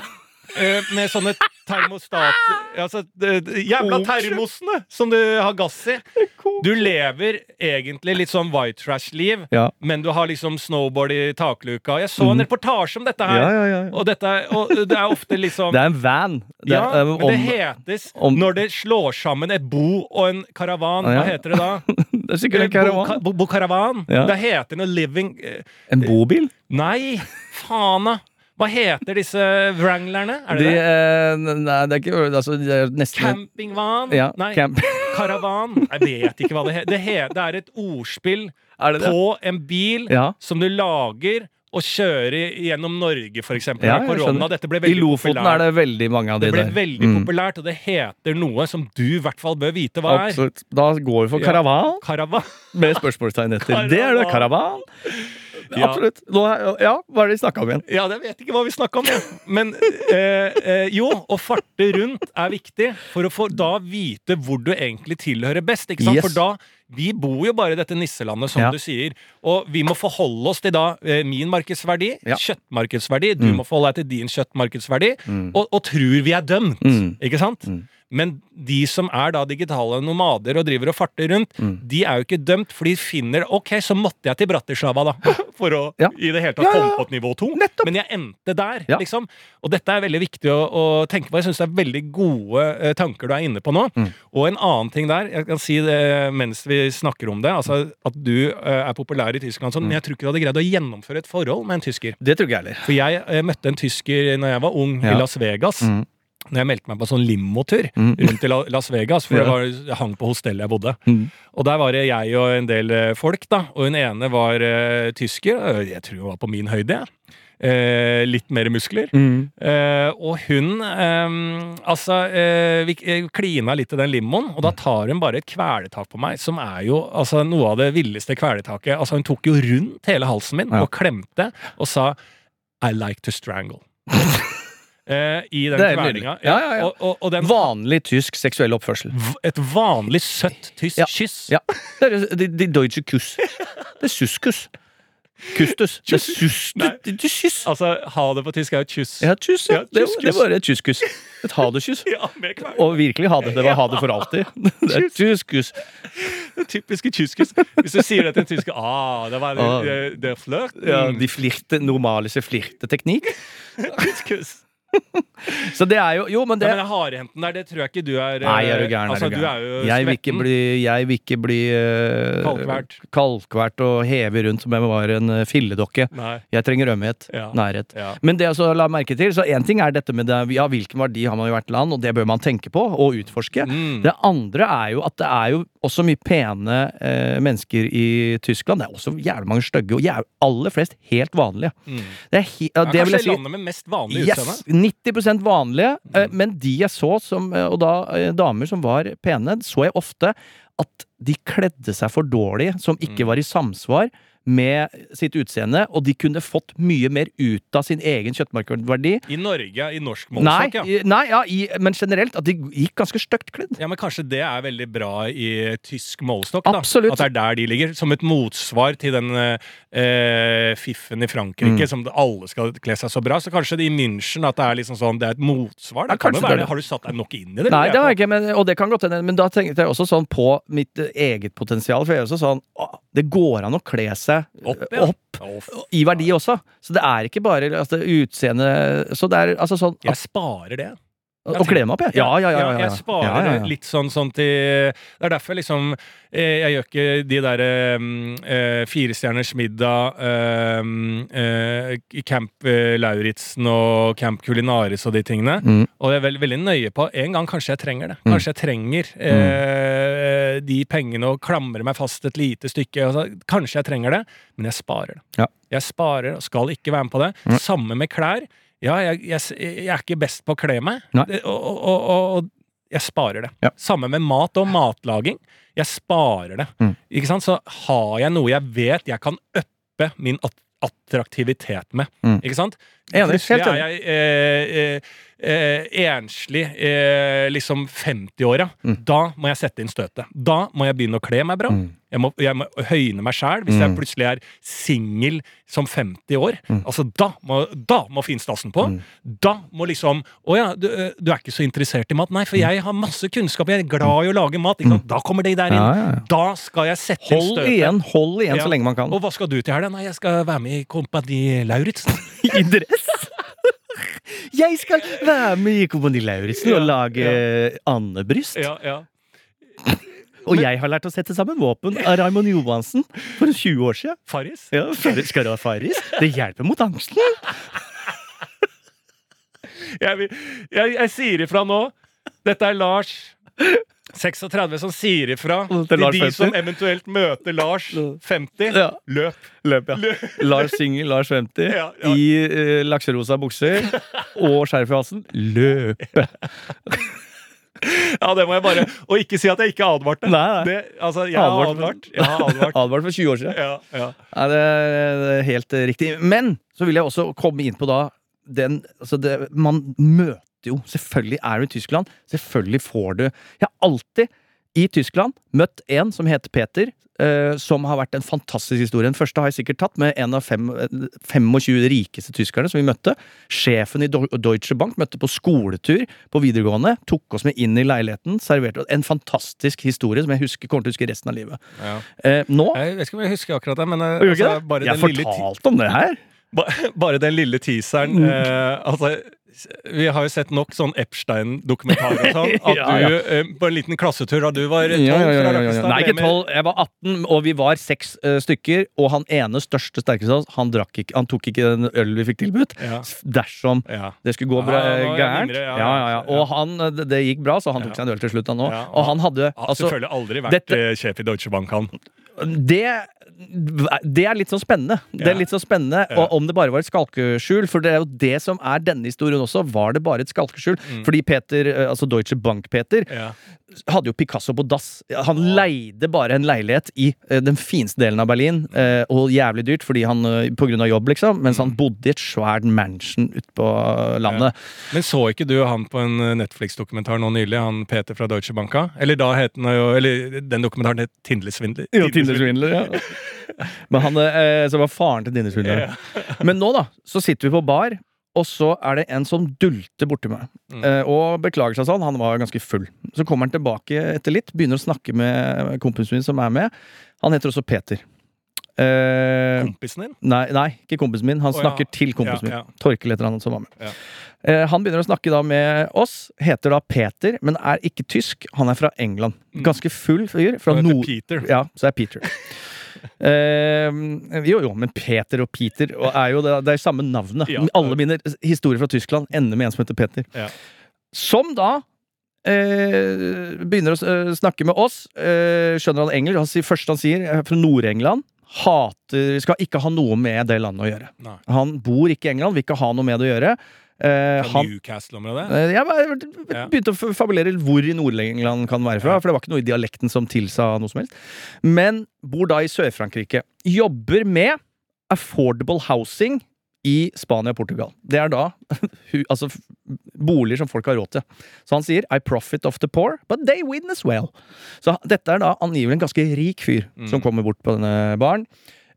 Eh, med sånne termostat <laughs> Altså, jævla termosene som du har gass i. <laughs> Du lever egentlig litt sånn white trash-liv, Ja. men du har liksom snowboard i takluka. Jeg så en reportasje om dette her. Ja, ja, ja. Og, dette, er- og det er ofte liksom <laughs> Det er en van. Det ja, er, men om, det hetes om- Når det slår sammen et bo og en karavan, hva heter det da? det er sikkert en karavan. Bo, bo- Bo-karavan. Ja. Det heter noe living eh, En bobil? Nei, faen da! Hva heter disse wranglerne? Er det De, det? eh, nei, det er ikke altså, det er nesten Campingvan? Ja, Nei, camp. <laughs> karavan? Jeg vet ikke hva det heter. Det, he det er et ordspill Er det det? på en bil Ja. som du lager og kjører gjennom Norge, eksempel. Ja, Ja, korona. Dette ble I Lofoten populært. er det veldig mange av de der. Det ble der. veldig Mm. populært, og det heter noe som du i hvert fall bør vite hva er. Absolutt. Da går vi for Ja. karavan Karavan. med spørsmålstegn etter. <laughs> Det er det. Karavan. Ja. Absolutt. Nå, ja, hva er det vi snakka om igjen? Ja, jeg vet ikke hva vi snakka om, jeg. Men eh, eh, jo, å farte rundt er viktig for å få da vite hvor du egentlig tilhører best. Ikke sant? Yes. For da Vi bor jo bare i dette nisselandet, som Ja. du sier. Og vi må forholde oss til da eh, min markedsverdi, Ja. kjøttmarkedsverdi. Du må forholde deg til din kjøttmarkedsverdi, og, og tror vi er dømt. Mm. Ikke sant? Men de som er da digitale nomader og driver og farter rundt, Mm. de er jo ikke dømt, for de finner Ok, så måtte jeg til Bratislava, da. <laughs> For å Ja. i det hele tatt ja, komme ja. på et nivå to. Nettopp. Men jeg endte der, liksom. Og dette er veldig viktig å, å tenke på. Jeg syns det er veldig gode eh, tanker du er inne på nå. Mm. Og en annen ting der, jeg kan si det mens vi snakker om det, altså at du eh, er populær i Tyskland, sånn, mm. men jeg tror ikke du hadde greid å gjennomføre et forhold med en tysker. Det tror jeg heller. For jeg eh, møtte en tysker når jeg var ung, i Las Vegas. Mm. Når jeg meldte meg på sånn limotur Mm. rundt i Las Vegas, for Ja. jeg, var, jeg hang på hostellet jeg bodde. Mm. Og der var det jeg og en del eh, folk, da. Og hun ene var uh, tysker. Jeg tror hun var på min høyde, jeg. Eh, litt mer muskler. Mm. Eh, og hun eh, Altså, eh, vi eh, klina litt i den limoen, og da tar hun bare et kvelertak på meg, som er jo altså, noe av det villeste kvelertaket. Altså, hun tok jo rundt hele halsen min Ja. og klemte og sa I like to strangle. <laughs> eh, I den Det er kvelinga. Ja, ja, ja. Og, og, og den Vanlig tysk seksuell oppførsel. Et vanlig søtt tysk Ja. kyss. Ja. Det de, de deutsche Kuss. Det er suskus. Kustus. Det er sus... Det det kyss. Altså, ha det på tysk er jo kyss. Ja, kyss. Ja. Ja, Det, det var et kysskuss. Et ha det-kyss. <laughs> Ja. Og virkelig ha det. Det var ha det for alltid. <laughs> Det er kysskuss. <laughs> Det typiske tyskes. Hvis du sier det til en tysker ah, det var det, det, det er flørt. Ja, Mm. de flirte, normale flirteteknikk. Tyskes. <laughs> Så det er jo Jo, men det Ja, men den hardhenten der, det tror jeg ikke du er eh, Nei, er du gæren? Altså, er du gæren? er jeg vil ikke bli, jeg vil ikke bli uh, Kalkvært. kalkvært og heve rundt som om jeg var en eh, filledokke. Nei. Jeg trenger ømhet. Ja. Nærhet. Ja. Men det å la merke til, så én ting er dette med det, ja, hvilken verdi har man i hvert land, og det bør man tenke på og utforske. Mm. Det andre er jo at det er jo også mye pene eh, mennesker i Tyskland. Det er også jævlig mange stygge, og jævlig, aller flest helt vanlige. Mm. Det er, he, ja, Det kanskje si landet med mest vanlige Yes! utseende. 90 vanlige. eh, Men de jeg så, som, eh, og da eh, damer som var pene, så jeg ofte at de kledde seg for dårlig, som ikke Mm. var i samsvar med sitt utseende, og de kunne fått mye mer ut av sin egen kjøttmarkedsverdi. I Norge, i norsk målestokk, ja. nei ja, i, men generelt at de gikk ganske stygt kledd. Ja, men Kanskje det er veldig bra i tysk målestokk? da Absolutt. At det er der de ligger. Som et motsvar til den eh, fiffen i Frankrike, Mm. som alle skal kle seg så bra. Så kanskje det i München at det er liksom sånn, det er et motsvar? Ja, kan jo det være det. det. Har du satt deg nok inn i det? Nei, det har jeg ikke, men, og det kan godt hende. Men da tenkte jeg også sånn på mitt eget potensial. For jeg er også sånn å, Det går an å kle seg seg Opp, ja. opp i verdi også. Så det er ikke bare altså, utseende Så det er altså sånn Jeg sparer det. Å kle meg opp, ja. Ja, ja, ja. ja. Jeg sparer litt sånn, sånn til Det er derfor liksom eh, Jeg gjør ikke de derre øh, Firestjerners middag, øh, eh, Camp eh, Lauritzen og Camp Culinaris og de tingene. Mm. Og jeg er veldig, veldig nøye på En gang kanskje jeg trenger det. Mm. Kanskje jeg trenger øh, de pengene og klamrer meg fast et lite stykke. Altså, kanskje jeg trenger det, men jeg sparer det. Ja. Jeg sparer og skal ikke være med på det. Mm. Samme med klær. Ja, jeg, jeg, jeg er ikke best på å kle meg. Og, og, og, og jeg sparer det. Ja. Samme med mat og matlaging. Jeg sparer det. Mm. Ikke sant? Så har jeg noe jeg vet jeg kan uppe min attraktivitet med. Mm. Ikke sant? Enig, helt er jeg eh, eh, eh, enslig, eh, liksom 50-åra. Mm. Da må jeg sette inn støtet. Da må jeg begynne å kle meg bra. Mm. Jeg må, jeg må høyne meg sjæl hvis jeg Mm. plutselig er singel som 50 år. Mm. Altså, da må, da må finstasen på. Mm. Da må liksom Å ja, du, du er ikke så interessert i mat? Nei, for jeg har masse kunnskap. Jeg er glad i å lage mat. Da kommer de der inn. Mm. Ja, ja. Da skal jeg sette inn Hold støtet. igjen, hold igjen Ja. så lenge man kan. Og hva skal du til helga? Nei, jeg skal være med i Kompani Lauritzen. <laughs> I! Jeg skal være med i Kompani Lauritzen og lage andebryst. ja, ja. Og jeg har lært å sette sammen våpen av Raymond Johansen for 20 år siden. Farris? Ja, skal du ha Farris? Det hjelper mot angsten. Jeg, vil- jeg, jeg sier ifra nå. Dette er Lars 36 som sier ifra til de 50. som eventuelt møter Lars 50. Ja. Løp. Løp, ja. Løp. <laughs> Lars synger Lars 50, Ja, ja. i eh, lakserosa bukser og skjerf i halsen. Løp! Ja, det må jeg bare Og ikke si at jeg ikke advarte. Nei, nei. Det, altså, jeg har Advart. advart. Jeg har advart. <laughs> Advart for 20 år siden. Ja, ja. Nei, det er helt riktig. Men så vil jeg også komme inn på da den altså det, Man møter jo Selvfølgelig er du i Tyskland. Selvfølgelig får du Jeg har alltid i Tyskland møtt en som heter Peter. eh, som har vært en fantastisk historie. Den første har jeg sikkert tatt med en av fem, eh, 25 rikeste tyskerne som vi møtte. Sjefen i Deutsche Bank møtte på skoletur på videregående. Tok oss med inn i leiligheten. Serverte oss en fantastisk historie som jeg husker, kommer til å huske resten av livet. ja. Eh, nå Jeg vet ikke om jeg husker akkurat det, men ikke altså, det? bare, Jeg den lille ti- fortalte om det her. bare den lille teaseren Mm. eh, Altså, vi har jo sett nok sånn Epstein-dokumentarer og sånn. <laughs> At Ja, ja. du eh, på en liten klassetur da du var tolv Ja, ja, ja, fra. Rakkestad Nei, ikke ble med- tolv. Jeg var 18, og vi var seks uh, stykker. Og han ene største, sterkeste av oss, han, ikke, han tok ikke den øl vi fikk tilbudt. Dersom det skulle gå bra, gærent. Og han, det, det gikk bra, så han tok seg en øl til slutt, han òg. Og han hadde altså, selvfølgelig aldri vært dette- eh, sjef i Deutsche Bank, han. det, det er litt sånn spennende. Det er litt sånn spennende. Og om det bare var et skalkeskjul. For det er jo det som er denne historien også. Var det bare et skalkeskjul? Mm. Fordi Peter, eh, altså Deutsche Bank-Peter, Ja. hadde jo Picasso på dass. Han leide bare en leilighet i eh, den fineste delen av Berlin, eh, og jævlig dyrt fordi han, på grunn av jobb, liksom, mens han bodde i et svært mansion ute på landet. Men så ikke du han på en Netflix-dokumentar nå nylig, han Peter fra Deutsche Banka? Eller da het den jo Eller den dokumentaren het Tindersvindler. Tindlesvindler, ja. Men han eh, som var faren til Tindersvindler. <laughs> Men nå, da, så sitter vi på bar. Og så er det en som dulter borti meg, Mm. eh, og beklager seg sånn. Han var ganske full. Så kommer han tilbake etter litt, begynner å snakke med kompisen min som er med. Han heter også Peter. Eh, Kompisen din? Nei, nei, ikke kompisen min. Han ja. snakker til kompisen Ja, ja. min. Torkel heter han som var med. Ja. Eh, han begynner å snakke da med oss. Heter da Peter, men er ikke tysk. Han er fra England. Mm. Ganske full fyr. Fra nord... Peter. Ja, så er Peter. Eh, jo, jo, men Peter og Peter og er jo det, det er samme navnet. Ja. Alle mine historier fra Tyskland ender med en som heter Peter. Ja. Som da eh, begynner å eh, snakke med oss. Eh, skjønner han engelsk? Han sier, første han sier, er fra Nord-England. Hater Skal ikke ha noe med det landet å gjøre. Nei. Han bor ikke i England, vil ikke ha noe med det å gjøre. Eh, han, Newcastle-området? eh, jeg Ja. begynte å fabulere hvor i Nord-England kan være fra, for det var ikke noe i dialekten som tilsa noe som helst. Men bor da i Sør-Frankrike. Jobber med affordable housing i Spania og Portugal. Det er da <laughs> altså, boliger som folk har råd til. Så han sier 'I profit of the poor, but they win as well'. Så dette er da angivelig en ganske rik fyr som kommer bort på denne baren.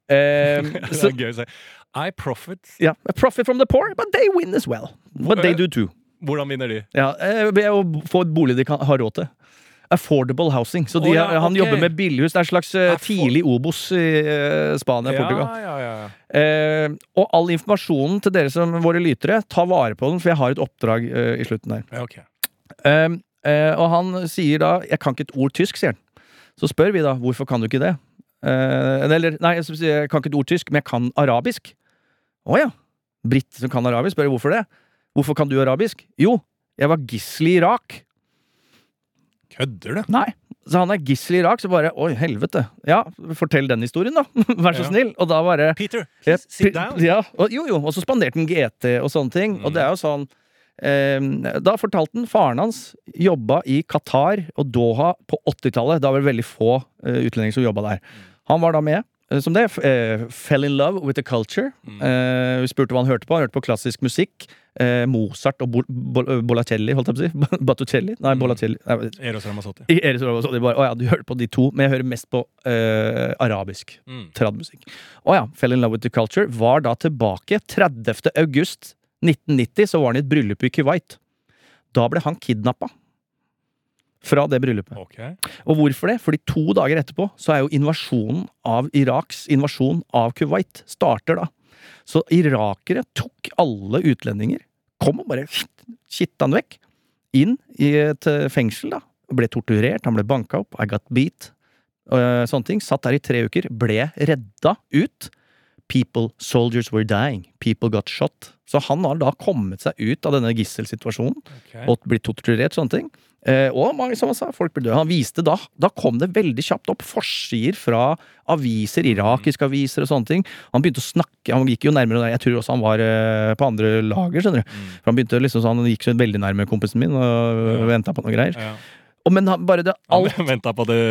Eh, <laughs> Det så, er gøy å si. I profit. ja, I profit from the poor, but they win as well. But they do too. Hvordan vinner de? Ja, eh, ved å få et bolig de kan har råd til. Affordable housing. Så de, oh, ja, han jobber med billighus. Det er en slags eh, tidlig Obos i uh, Spania og Portugal. Ja, ja, ja. Eh, og all informasjonen til dere som våre lytere, ta vare på den, for jeg har et oppdrag uh, i slutten der. ja ok. uh, eh, og han sier da 'jeg kan ikke et ord tysk', sier han. Så spør vi da 'hvorfor kan du ikke det'? Eh, eller nei, jeg kan ikke et ord tysk, men jeg kan arabisk'. Å ja. Britt som kan arabisk, spør jeg hvorfor det. Hvorfor kan du arabisk? Jo, jeg var gissel i Irak. Kødder du? Nei. Så han er gissel i Irak, så bare Oi, helvete. Ja, fortell den historien, da. <laughs> Vær så Ja. snill. Og da bare Peter, please sit down. Ja, og, jo, jo. Og så spanderte han GT og sånne ting. Og det er jo sånn Da fortalte han faren hans jobba i Qatar og Doha på 80-tallet. Da var det veldig få eh, utlendinger som jobba der. Han var da med. eh, Som det. Eh, fell in love with the culture. Eh, vi spurte hva han hørte på. Han hørte på klassisk musikk. Eh, Mozart og Bol Bol Bolacelli, holdt jeg på å si. <laughs> Battucelli? Nei, mm. Bolatelli. Eros Ramazzotti. i Eris Ramos, og de bare, Å ja, du hørte på de to, men jeg hører mest på eh, arabisk. Mm. Tradmusikk. Å ja. Fell in love with the culture. Var da tilbake 30. august 1990, så var han i et bryllup i Kuwait. Da ble han kidnappa. Fra det bryllupet. Okay. Og hvorfor det? Fordi to dager etterpå så er jo invasjonen av Iraks invasjon av Kuwait starter da. Så irakere tok alle utlendinger, kom og bare kitta han vekk, inn i et fengsel da. Ble torturert, han ble banka opp, I got beat, sånne ting. Satt der i tre uker, ble redda ut. People, soldiers were dying. People got shot. Så han har da kommet seg ut av denne gisselsituasjonen okay. og blitt torturert, sånne ting. Eh, og mange som han sa, folk ble døde. Han viste da Da kom det veldig kjapt opp forsider fra aviser, irakiske aviser og sånne ting. Han begynte å snakke, han gikk jo nærmere der. Jeg tror også han var eh, på andre lager, skjønner du. Mm. For han begynte liksom sånn, han gikk så veldig nærme kompisen min og Ja. venta på noe greier. Ja. Og, men han, bare det alt Han venta på det,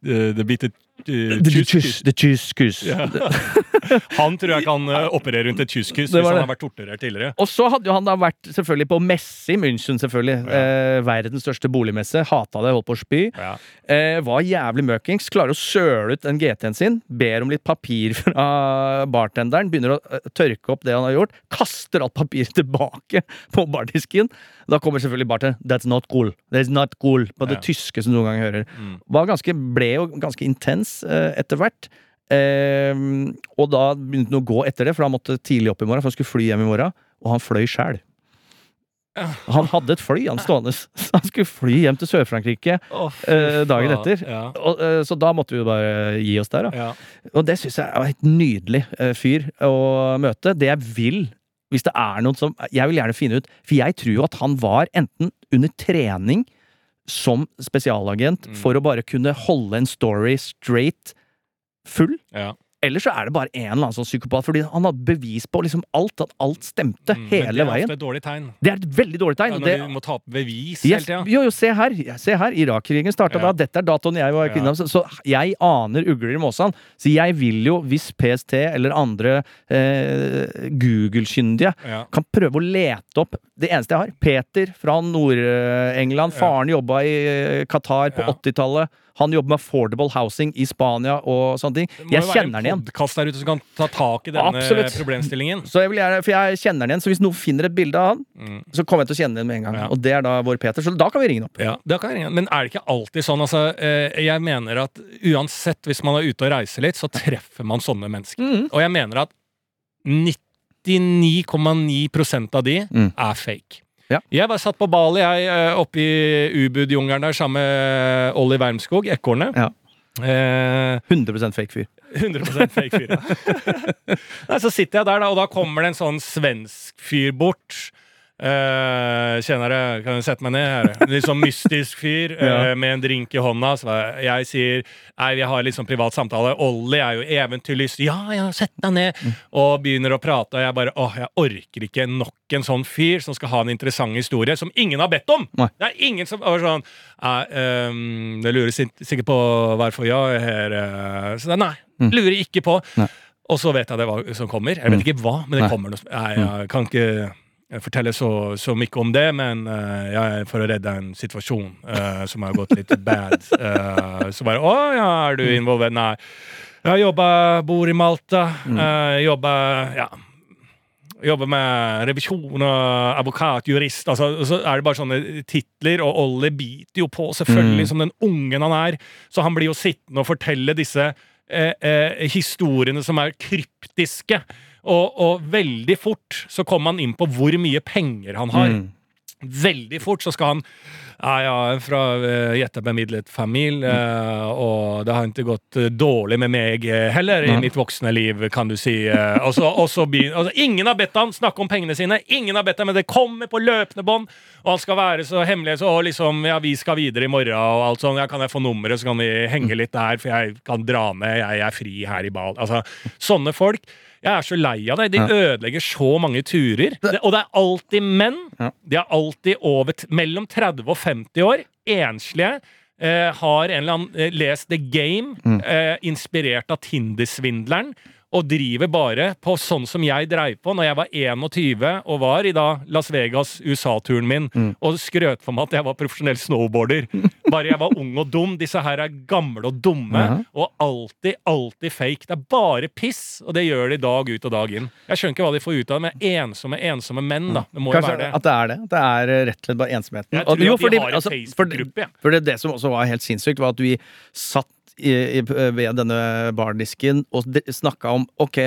det, det bitte tjuskus. Ja. <laughs> Han tror jeg kan operere rundt et tjuskus hvis han har vært torturert tidligere. Og så hadde jo han da vært selvfølgelig på messe i München, selvfølgelig. Ja. Eh, verdens største boligmesse. Hata det, holdt på å spy. Ja. Eh, var jævlig møkings. Klarer å søle ut den GT-en sin. Ber om litt papir <laughs> fra bartenderen. Begynner å eh, tørke opp det han har gjort. Kaster alt papiret tilbake på bardisken. Da kommer selvfølgelig bartenderen. That's not cool. That's not cool. På det Ja. tyske som du noen gang hører. Mm. Var ganske, ble jo ganske intens eh, etter hvert. Eh, og da begynte han å gå etter det, for han måtte tidlig opp i morgen, for han skulle fly hjem i morgen. Og han fløy sjæl. <laughs> Han hadde et fly, han stående. Så han skulle fly hjem til Sør-Frankrike eh, dagen etter. Ja. Og, eh, så da måtte vi jo bare gi oss der, da. Ja. Og det syns jeg er et nydelig eh, fyr å møte. Det jeg vil, hvis det er noen som Jeg vil gjerne finne ut, for jeg tror jo at han var enten under trening som spesialagent Mm. for å bare kunne holde en story straight full. Ja. Eller så er det bare en eller annen sånn psykopat, fordi han hadde bevis på liksom alt, at alt stemte Mm, hele Det er veien. et dårlig tegn. Det er et veldig dårlig tegn. Ja, når det, du må ta opp bevis Yes, hele tida. jo, jo, se her. Se her. Irak-krigen starta Ja. da. Dette er datoen jeg var Ja. kvinne. Så jeg aner ugler i måsen. Så jeg vil jo, hvis PST eller andre eh, Google-kyndige Ja. kan prøve å lete opp det eneste jeg har. Peter fra Nord-England. Ja. Faren jobba i eh, Qatar på Ja. 80-tallet. Han jobber med affordable housing i Spania og sånne ting. Det må jo være en podkast der ute som kan ta tak i denne Absolutt. problemstillingen. Så jeg vil gjerne, for jeg kjenner den igjen, så hvis noen finner et bilde av han, Mm. så kommer jeg til å kjenne den med en gang. Ja. Og det er da vår Peter, så da kan vi ringe han opp. Ja, da kan jeg ringe. Men er det ikke alltid sånn? Altså, eh, jeg mener at uansett, hvis man er ute og reiser litt, så treffer man sånne mennesker. Mm. Og jeg mener at 99,9% av de Mm. er fake. Ja. Jeg var satt på Bali, jeg, eh, oppe i Ubud-jungelen der sammen med Olli Wermskog, ekornet. Ja. Eh, 100% fake fyr. 100% fake fyr. ja. <laughs> Nei, så sitter jeg der, da, og da kommer det en sånn svensk fyr bort. Uh, Tjenere, kan du sette meg ned her? Litt sånn mystisk fyr <laughs> eh, Ja. med en drink i hånda. Så jeg sier nei, vi har litt sånn privat samtale. Olli er jo eventyrlyst. Ja, ja, sett deg ned! Mm. Og begynner å prate, og jeg bare åh, jeg orker ikke nok en sånn fyr som skal ha en interessant historie som ingen har bedt om! Nei. Det er ingen som er sånn «Nei, ehm, Det lurer sikkert på hvorfor jeg er her. eh». Så nei, Mm. lurer ikke på. Nei. Og så vet jeg det hva som kommer. Jeg vet ikke hva, men det Nei. kommer noe. Nei, jeg kan ikke fortelle så, så mye om det, men uh, jeg er for å redde en situasjon uh, som har gått litt <laughs> bad. Uh, så bare Å ja, er du involvert? Nei. Jeg jobber, bor i Malta. Mm. eh, jobber Ja. Jobber med revisjon og advokat, jurist altså, Så er det bare sånne titler, og Ollie biter jo på, selvfølgelig, Mm. som den ungen han er. Så han blir jo sittende og fortelle disse eh, eh, historiene som er kryptiske. Og, og veldig fort så kommer han inn på hvor mye penger han har. Mm. Veldig fort så skal han ja, ja, fra uh, gjettebemidlet familie, uh, og det har ikke gått uh, dårlig med meg uh, heller i mitt voksne liv, kan du si. eh, og så, og så begynner, altså, ingen har bedt han snakke om pengene sine, ingen har bedt han, men det kommer på løpende bånd, og han skal være så hemmelig, så og liksom, ja, vi skal videre i morgen, og alt sånn, ja, kan jeg få nummeret, så kan vi henge litt der, for jeg kan dra med, jeg er fri her i bal. Altså, sånne folk. Jeg er så lei av det. De ødelegger så mange turer. Det, og det er alltid menn. De er alltid over, mellom 30 og 50 år. Enslige. Eh, har en eller annen eh, lest The Game, Mm. eh, inspirert av Tinder-svindleren. Og driver bare på sånn som jeg dreiv på når jeg var 21 og var i da Las Vegas, USA-turen min, Mm. og skrøt for meg at jeg var profesjonell snowboarder. <laughs> Bare jeg var ung og dum. Disse her er gamle og dumme, Ja. og alltid, alltid fake. Det er bare piss, og det gjør de dag ut og dag inn. Jeg skjønner ikke hva de får ut av det, men ensomme, ensomme menn, da. Det må jo Kanskje være det. at det er det. At det er eh, rett og slett bare ensomheten. Jeg Og- tror jo, at de fordi- har en altså, Facebook-gruppe, ja. for det, det som også var helt sinnssykt, var at vi satt i, i, ved denne bardisken og snakka om Ok,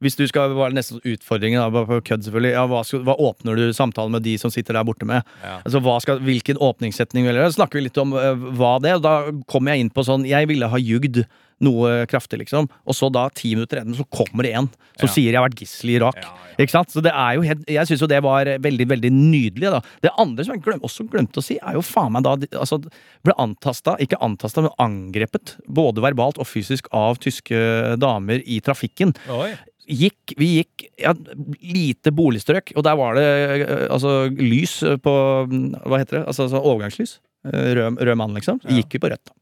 hvis du skal være nesten utfordringen, da, på kødd selvfølgelig, ja, hva, skal, hva åpner du samtalen med de som sitter der borte med? Ja. Altså, skal, Hvilken åpningssetning vil du? Så snakker vi litt om uh, hva det og Da kom jeg inn på sånn Jeg ville ha jugd noe kraftig, liksom. Og så da, ti minutter etter, så kommer det en som Ja. sier jeg har vært gissel i Irak. Ja, ja. Ikke sant? Så det er jo helt, jeg syns jo det var veldig veldig nydelig. da Det andre som jeg glem, også glemte å si, er jo faen meg da altså, Ble antasta, ikke antasta, men angrepet, både verbalt og fysisk, av tyske damer i trafikken. Oi. Gikk, vi gikk ja, lite boligstrøk, og der var det eh, altså lys på Hva heter det? Altså, altså overgangslys. Eh, Rød, rød mann, liksom. Ja. Gikk vi på rødt. da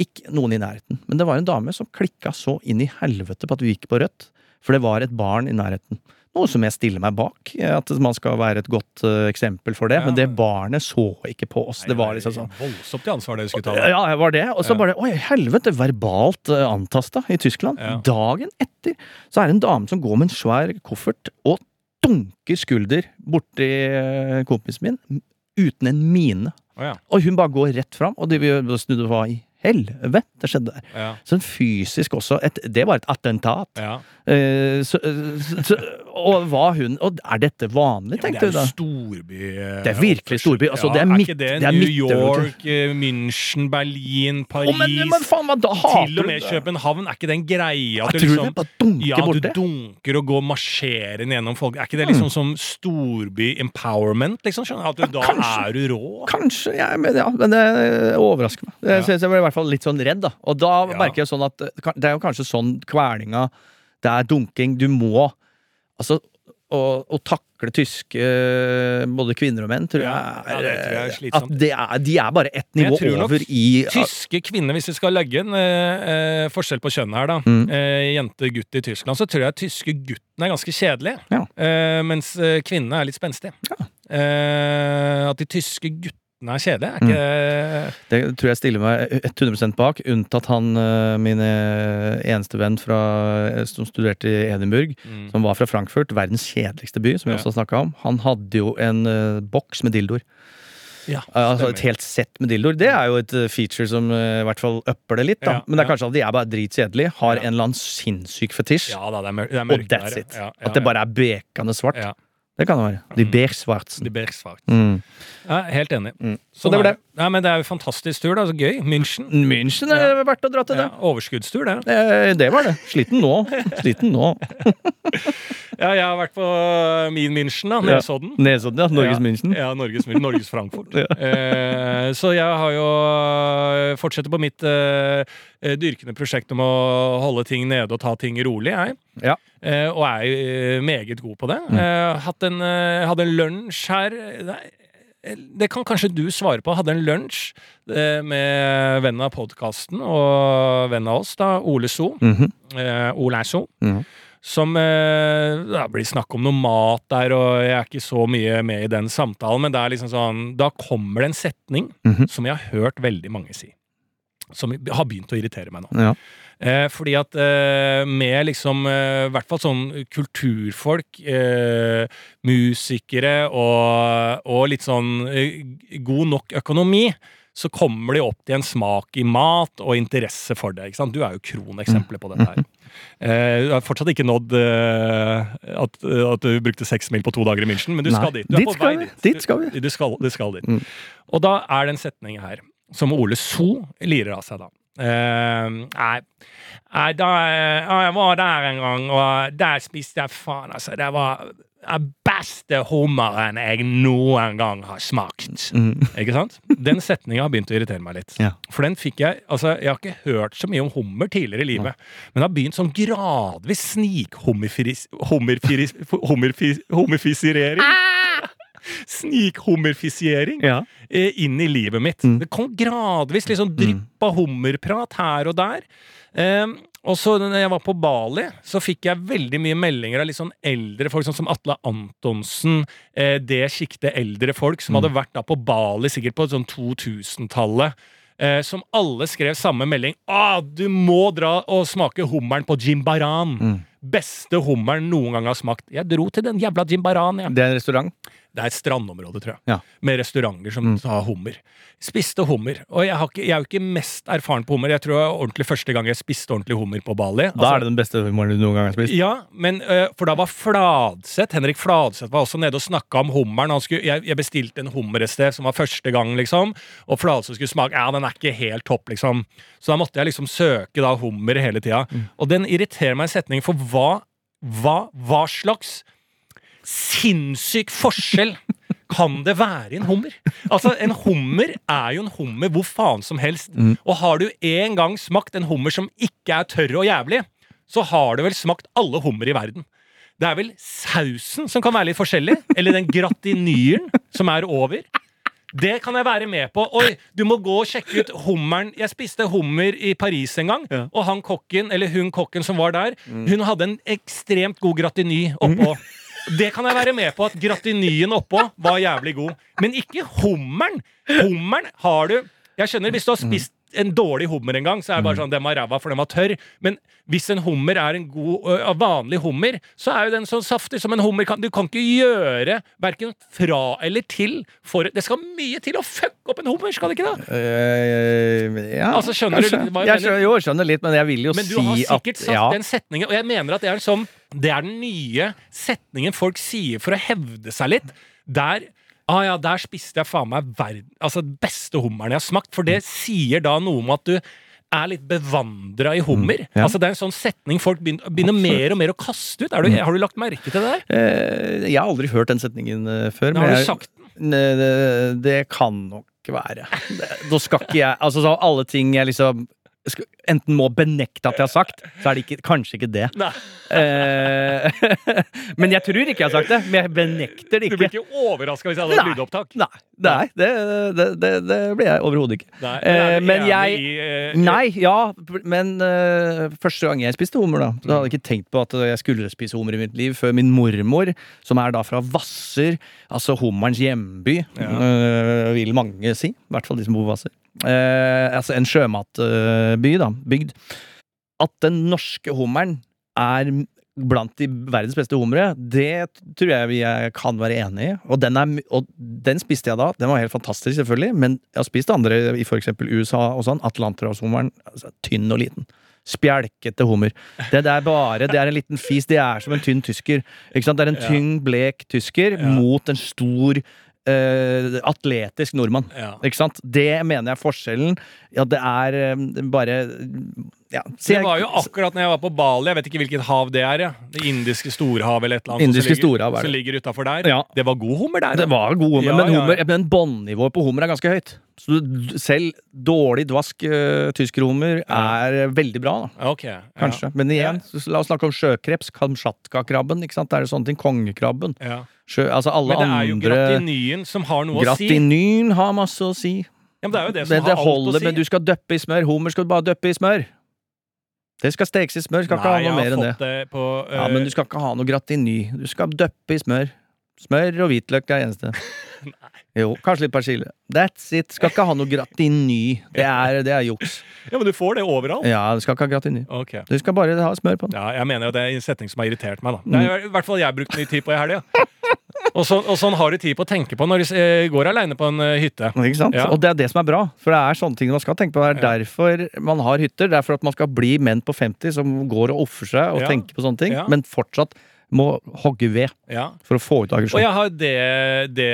Ikke noen i nærheten. Men det var en dame som klikka så inn i helvete på at vi gikk på rødt. For det var et barn i nærheten. Noe som jeg stiller meg bak. eh, At man skal være et godt uh, eksempel for det. Ja. Men det barnet så ikke på oss. Det var liksom sånn Voldsomt i ansvar det du skulle ta. ja, det var det. Og så Ja. bare Oi, helvete! Verbalt uh, antasta i Tyskland. Ja. Dagen etter så er det en dame som går med en svær koffert og dunker skulder borti uh, kompisen min uten en mine. Oh. Og hun bare går rett fram, og de snudde hva i helvete skjedde der? Ja. Sånn fysisk også. Et, det var et attentat. Ja. Eh, så, så, så, og hva hun Og er dette vanlig, tenkte du da? det er jo storby eh, Det er virkelig storby. Altså, det er midt, er ikke det, det er New York, eh, München, Berlin, Paris Paris men, men faen, hva da hater Til og med det? København. Er ikke den greia at du liksom det dunker ja, du dunker og går marsjerende gjennom folk. Er ikke det Mm. liksom som storby-empowerment? Liksom, skjønner du? At du, da kanskje. er du rå? Kanskje, ja, men, ja, men det overrasker meg. Det, Ja. synes jeg ble hvert fall litt sånn redd, da. Og da Ja. merker jeg sånn at eh, Det er jo kanskje sånn kvelinga Det er dunking. Du må Altså, å, å takle tyske eh, både kvinner og menn, tror jeg, Ja, ja, det tror jeg er er, at det er, De er bare ett nivå over i Tyske kvinner, hvis vi skal legge en eh, eh, forskjell på kjønn her, da. Mm. Eh, Jente-gutt i Tyskland, så tror jeg tyske gutten er ganske kjedelig. Ja. Eh, mens eh, kvinnene er litt spenstige. Ja. Eh, at de tyske guttene er kjedelig, er Mm. ikke Det tror jeg stiller meg 100% bak, unntatt han eh, min eh, eneste venn fra, eh, som studerte i Edinburgh. mm. som var fra Frankfurt, verdens kjedeligste by, som vi også har snakka om. Han hadde jo en uh, boks med dildoer. Ja, Altså. Et helt sett med dildoer. Det er jo et feature som i hvert fall upper det litt. da Ja, Men det er kanskje at de er bare dritkjedelige, har en eller annen sinnssyk fetisj, Ja da, det er, det er og that's it. At det bare er bekende svart. Det kan det være. De. De Bergsvagt. Mm. Ja, helt enig. Mm. Så Sånn det var er det. Nei, men det er jo fantastisk tur, da. Så gøy. München. München er det verdt å dra til, det. Ja, overskuddstur, det. det. Det var det. Sliten nå. Sliten nå. <laughs> Ja, jeg har vært på min München, da. Ja. Nesodden. Nesodden, ja. Norges ja, München. Ja, Norges, Norges Frankfurt. <laughs> Ja. eh, så jeg har jo eh, fortsetter på mitt eh, eh, dyrkende prosjekt om å holde ting nede og ta ting rolig, jeg. Ja. Eh, og er eh, meget god på det. Mm. Eh, hatt en, eh, hadde en lunsj her Nei, eh, det kan kanskje du svare på. Jeg Hadde en lunsj eh, med vennen av podkasten og vennen av oss, da, Ole So. Mhm. Eh, Ole So. Mhm. Som eh, Det blir snakk om noe mat der, og jeg er ikke så mye med i den samtalen, men det er liksom sånn Da kommer det en setning Mhm. som jeg har hørt veldig mange si. Som har begynt å irritere meg nå. Ja. Eh, fordi at eh, med liksom eh, hvert fall sånn kulturfolk, eh, musikere og, og litt sånn eh, god nok økonomi, så kommer de opp til en smak i mat og interesse for det. ikke sant? Du er jo kroneksempelet på dette her. Eh, du har fortsatt ikke nådd at, at du brukte seks mil på to dager i München, men du skal Nei, dit. Du er dit på skal vei dit. dit skal vi. Du, du, skal, du skal dit. Mm. Og da er det en setning her som Ole So lirer av seg, da. Eh, nei, nei da, uh, Jeg var der en gang, og der spiste jeg faen, altså. Det var den beste hummeren jeg noen gang har smakt. Ikke sant? Den setninga har begynt å irritere meg litt. Ja. For den fikk jeg Altså, jeg har ikke hørt så mye om hummer tidligere i livet, men det har begynt sånn gradvis snikhummerfisirering. Snikhummerfisering Ja. eh, inn i livet mitt. Mm. Det kom gradvis liksom Dryppa av hummerprat her og der. Um, og så når jeg var på Bali, så fikk jeg veldig mye meldinger av litt sånn eldre folk, sånn som Atle Antonsen, eh, det sjiktet eldre folk som hadde vært da på Bali sikkert på sånn 2000-tallet. Eh, som alle skrev samme melding. Ah, du må dra og smake hummeren på Jimbaran. Mm. Beste hummeren noen gang har smakt. Jeg dro til den jævla Jimbaran, Ja. Det er en restaurant. Det er et strandområde, tror jeg. Ja. Med restauranter som Mm. har hummer. Spiste hummer. Og jeg, har ikke, jeg er jo ikke mest erfaren på hummer. Jeg tror var ordentlig første gang jeg spiste ordentlig hummer på Bali. Altså, Da er det den beste hummeren du noen gang har spist. Ja, men uh, for da var Fladseth Henrik Fladseth var også nede og snakka om hummeren. Han skulle, jeg, jeg bestilte en hummer et sted som var første gang, liksom. Og Fladseth skulle smake Ja, den er ikke helt topp, liksom. Så da måtte jeg liksom søke da hummer hele tida. Og den irriterer meg en setning, for hva, hva, hva slags sinnssyk forskjell kan det være i en hummer? Altså, En hummer er jo en hummer hvor faen som helst. Og har du en gang smakt en hummer som ikke er tørr og jævlig, så har du vel smakt alle hummer i verden. Det er vel sausen som kan være litt forskjellig, eller den gratinyren som er over. Det kan jeg være med på. Oi, du må gå og sjekke ut hummeren. Jeg spiste hummer i Paris en gang, Ja. og han kokken, eller hun kokken som var der, hun hadde en ekstremt god gratiny oppå. Det kan jeg være med på, at gratinyen oppå var jævlig god. Men ikke hummeren! Hummeren har du Jeg skjønner, hvis du har spist en dårlig hummer en gang, så er det bare sånn den var ræva, for den var tørr. Men hvis en hummer er en god, vanlig hummer, så er jo den så saftig som en hummer kan. Du kan ikke gjøre verken fra eller til for Det skal mye til å fucke opp en hummer, skal det ikke det? Uh, ja, Altså, skjønner du hva jeg jeg skjønner, jo, skjønner litt, men jeg vil jo si at Men du har sikkert sagt ja, den setningen, og jeg mener at det er, sånn, det er den nye setningen folk sier for å hevde seg litt. Der Ah ja, der spiste jeg faen meg verden, altså den beste hummeren jeg har smakt. For det sier da noe om at du er litt bevandra i hummer. Mm, ja. Altså Det er en sånn setning folk begynner, begynner mer og mer å kaste ut. Er du, har du lagt merke til det der? eh, Jeg har aldri hørt den setningen før. før. Har du sagt den? Det, det kan nok være. <laughs> Da skal ikke jeg Altså så alle ting jeg liksom enten må benekte at jeg har sagt, så er det ikke, kanskje ikke det. Eh, <laughs> men jeg tror ikke jeg har sagt det. Men jeg benekter det ikke. Du blir ikke. overraska hvis jeg hadde lydopptak? Nei, nei det, det, det, det blir jeg overhodet ikke. Nei, Eh, men jeg- i, eh, Nei, ja, men øh, første gang jeg spiste hummer, da da hadde jeg ikke tenkt på at jeg skulle spise hummer i mitt liv før min mormor, som er da fra Hvasser, altså hummerens hjemby, Ja. øh, vil mange si. I hvert fall de som bor på Hvasser. Eh, altså en sjømatby, da. Bygd. At den norske hummeren er blant de verdens beste hummere, det tror jeg vi kan være enig i. Og den, er, og den spiste jeg da. Den var helt fantastisk, selvfølgelig, men jeg har spist andre i eksempel USA og sånn. Atlanterhavshummeren. Altså, tynn og liten. Spjelkete hummer. Det, det er bare Det er en liten fis. Det er som en tynn tysker. Det er en tynn, blek tysker mot en stor eh, atletisk nordmann. ja. Ikke sant? Det mener jeg er forskjellen. Ja, det er um, bare ja. Så Det var jo akkurat når jeg var på Bali, jeg vet ikke hvilket hav det er, ja. Det indiske storhavet eller et eller annet. Som ligger, er. Ligger utafor der. Ja. Det var god hummer der. Det var god hummer, men, hummer, men båndnivået på hummer er ganske høyt. Så selv dårlig dvask uh, tyskerhummer er veldig bra, da. Ok. ja. Kanskje. Men igjen, så la oss snakke om sjøkreps. Kamtsjatka-krabben. sant? Det er sånne ting. Kongekrabben. Ja. Sjø, altså alle Men det er jo andre gratinyen som har noe å si. Gratinyen har masse å si. Ja, men det er jo det som det, det har alt å holder, si. men du skal døppe i smør. Hummer skal du bare døppe i smør. Det skal stekes i smør. Skal ikke ha noe mer enn det. det på Ja, øh, Men du skal ikke ha noe gratiny. Du skal døppe i smør. Smør og hvitløk er det eneste. <laughs> Jo, kanskje litt persille. That's it. Skal ikke ha noe gratiny. Det er, det er juks. Ja, Men du får det overalt? Ja, du skal ikke ha gratiny. Okay. Du skal bare ha smør på den. Ja, jeg mener jo det er en setning som har irritert meg. da Det er i hvert fall jeg brukte mye tid på i helga. <laughs> Og, sånn- og sånn har du tid på å tenke på når du eh, går aleine på en eh, hytte. Ikke sant? Ja. Og det er det som er bra. For det er sånne ting man skal tenke på. Det er derfor man har hytter. Det er for at man skal bli menn på 50 som går og ofrer seg og tenker på sånne ting, men fortsatt må hogge ved Ja. for å få ut Og jeg har det, det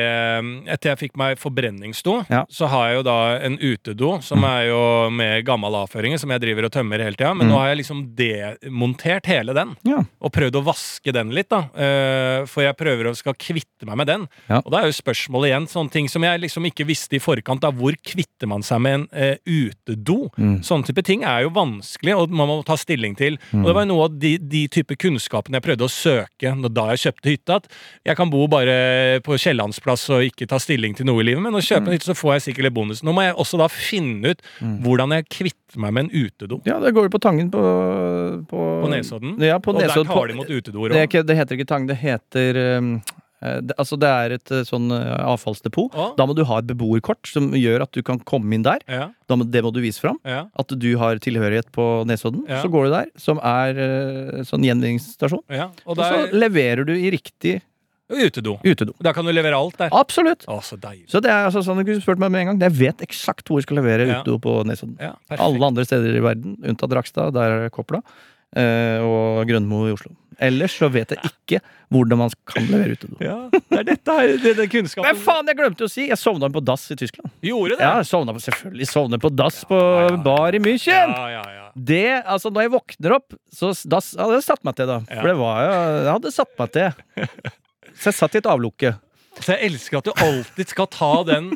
Etter jeg fikk meg forbrenningsdo, Ja. så har jeg jo da en utedo som er jo med gammel avføring, som jeg driver og tømmer hele tida. Men Mm. nå har jeg liksom demontert hele den. Ja. Og prøvd å vaske den litt, da. Eh, For jeg prøver å skal kvitte meg med den. Og da er jo spørsmålet igjen sånne ting som jeg liksom ikke visste i forkant. da Hvor kvitter man seg med en uh, utedo? Mm. Sånne type ting er jo vanskelig, og man må ta stilling til. Og det var jo noe av de, de type kunnskapene jeg prøvde å søke når- da jeg kjøpte hytte. At jeg kan bo bare på Kiellandsplass og ikke ta stilling til noe i livet, men å kjøpe en hytte, så får jeg sikkert litt bonus. Nå må jeg også da finne ut hvordan jeg kvitter meg med en utedo. Ja, det går jo på Tangen på På, På Nesodden. Ja, på og der Nesodden. tar de imot utedoer Det, er òg. Det, det heter ikke Tang, det heter um, det, Altså, det er et eh, sånn eh, avfallsdepot. Ja. Da må du ha et beboerkort som gjør at du kan komme inn der. Ja, Da må, det må du vise fram. ja, At du har tilhørighet på Nesodden. Så går du der, som er eh, sånn gjenvinningsstasjon. ja. Og Og så leverer du i riktig utedo. utedo. Da kan du levere alt der. Absolutt! Å, så. Så det er altså sånn du spurt meg med en gang. Jeg vet eksakt hvor jeg skal levere Ja. utedo på Nesodden. Ja. Alle andre steder i verden, unntatt Rakstad, der er det Kopla, eh, og Grønmo i Oslo. Ellers så vet jeg ikke hvordan man kan levere utedo. Ja, det er dette her, det kunnskapen Men faen, jeg glemte å si! Jeg sovna på dass i Tyskland. Gjorde det? Ja, sovna på, selvfølgelig sovna på dass på Ja, ja, ja. bar i München! Ja, ja, ja. Det, altså Når jeg våkner opp, så s- hadde jeg satt meg til, da. Ja. For det var jo Jeg hadde satt meg til. <laughs> Så jeg satt i et avlukke. Så jeg elsker at du alltid skal ta den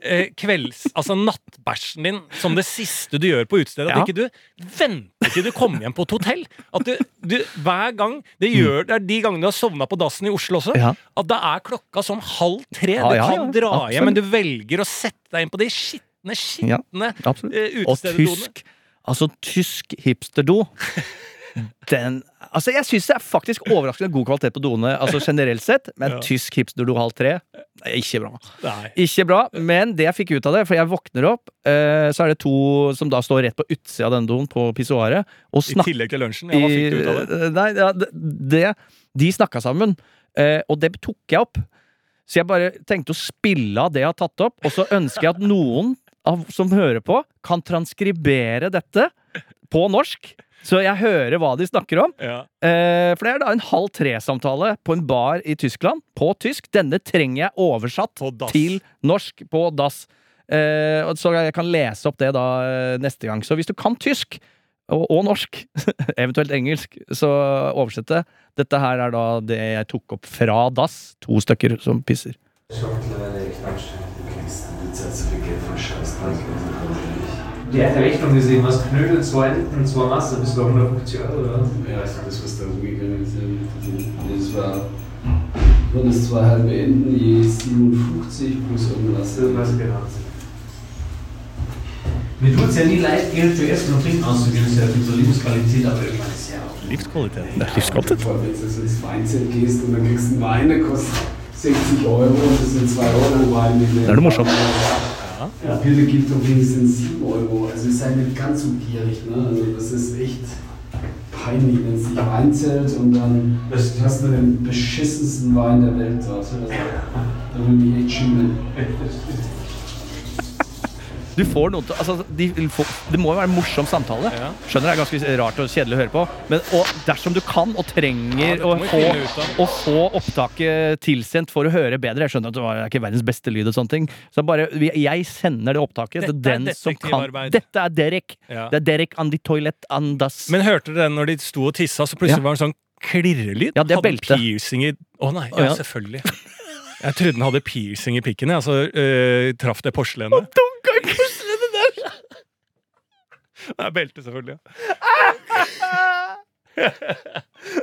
eh, kvelds... Altså nattbæsjen din som det siste du gjør på utestedet. At Ja. ikke du venter til du kommer hjem på et hotell. At du, du hver gang Det gjør det er de gangene du har sovna på dassen i Oslo også. Mm. Ja. At da er klokka sånn halv tre. Ja, Du kan ja. dra hjem, men du velger å sette deg inn på de skitne, Ja. skitne Absolutt. eh, Og tysk Altså tysk hipsterdo. Den Altså, jeg syns det er faktisk overraskende god kvalitet på doene altså generelt sett, men Ja. tysk hipsterdo halv tre ikke bra. Nei. Ikke bra, men det jeg fikk ut av det, for jeg våkner opp, eh, så er det to som da står rett på utsida av denne doen, på pissoaret, og I tillegg til lunsjen. Ja, hva fikk du ut av det? Nei, ja, det, det De snakka sammen, eh, og det tok jeg opp. Så jeg bare tenkte å spille av det jeg har tatt opp, og så ønsker jeg at noen av, som hører på, kan transkribere dette på norsk. Så jeg hører hva de snakker om. Ja. Eh, for det er da en halv tre-samtale på en bar i Tyskland, på tysk. Denne trenger jeg oversatt til norsk på dass. Eh, så jeg kan lese opp det da eh, neste gang. Så hvis du kan tysk, og, og norsk, <laughs> eventuelt engelsk, så oversett det. Dette her er da det jeg tok opp fra dass. To stykker som pisser. Ich Die hat Rechnung gesehen, was Knödel, zwei Enten, zwei Masse, bis bei 150 Euro, oder? Ja, das ist was da umgegangen ist. Das war. Waren das zwei halbe Enden, je 57 plus irgendwas. Irgendwas genau. Mir tut es ja nie leid, Geld für Essen und Trinken auszugeben, das ist ja für so Lebensqualität, aber irgendwann ist ja auch. Livskvalitet. Vor allem, wenn du ins Weinzelt gehst und dann kriegst du einen Wein, der kostet 60 Euro und das sind 2 Euro Wein. Det er det morsomt. Ja, Pille gibt um wenigstens 7 Euro. Also ist halt nicht ganz so gierig. Ne? Also das ist echt peinlich, wenn es dich reinzählt und dann Das- hast du den beschissensten Wein der Welt dort. Also, da will mich echt schimmeln. <laughs> Du får noe til altså, de, Det må jo være en morsom samtale. Ja. Skjønner det er ganske rart og kjedelig å høre på, men og dersom du kan og trenger Ja, å, få, å få opptaket tilsendt for å høre bedre Jeg skjønner at det var- er ikke verdens beste lyd og sånne ting. Så bare, jeg sender det opptaket til Dette er den som kan arbeid. Dette er Derek. Ja. Det er Derek on the toilet and das. Men hørte dere den når de sto og tissa, så plutselig var det en sånn klirrelyd? Ja, det er hadde belte. piercing i Å nei, Å, ja, ja. selvfølgelig. Jeg trodde den hadde piercing i pikken, jeg, så øh, traff det porselenet. Der! Det er belte, selvfølgelig.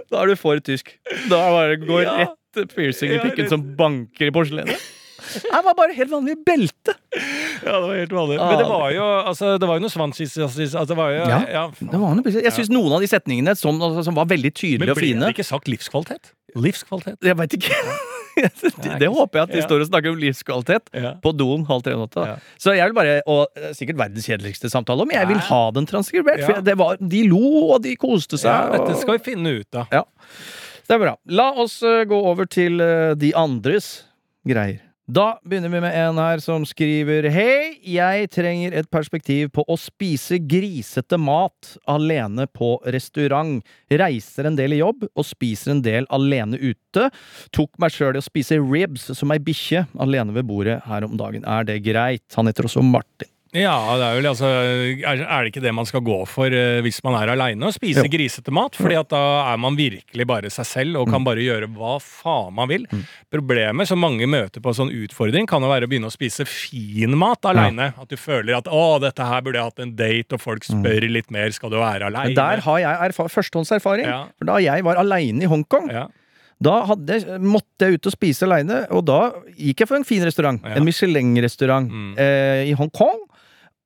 Da er du for tysk. Da bare går Ja. rett piercing i pikken som banker i porselenet. Det var bare helt vanlig belte. Ja, det var helt vanlig. Men det var jo, altså, det var jo noe svansis altså, det var jo, Ja, ja, Det var noe, jeg syns noen av de setningene som, altså, som var veldig tydelige og fine det ikke sagt livskvalitet? Livskvalitet? Jeg veit ikke. <laughs> det, det håper jeg at de står og snakker om livskvalitet på doen halv tre om natta. Så jeg vil bare, og eh, sikkert verdens kjedeligste samtale, men jeg vil ha den transkribert. For det var, de lo, og de koste seg. Ja, dette skal vi finne ut av. Ja. Det er bra. La oss eh, gå over til eh, de andres greier. Da begynner vi med en her som skriver Hei, jeg trenger et perspektiv på å spise grisete mat alene på restaurant. Reiser en del i jobb og spiser en del alene ute. Tok meg sjøl i å spise ribs som ei bikkje alene ved bordet her om dagen. Er det greit? Han heter også Martin. Ja, det er vel altså Er er det ikke det man skal gå for eh, hvis man er aleine? og spise Jo. grisete mat? Fordi at da er man virkelig bare seg selv og Mm. kan bare gjøre hva faen man vil. Problemet som mange møter på en sånn utfordring, kan jo være å begynne å spise fin mat aleine. At du føler at 'å, dette her burde jeg hatt en date', og folk spør litt mer 'skal du være Mm. Aleine'? der har jeg erfa førstehåndserfaring. Ja. For da jeg var aleine i Hongkong, Ja. Da hadde, måtte jeg ut og spise aleine, og da gikk jeg for en fin restaurant. Ja. En Michelin-restaurant Mm. eh, i Hongkong.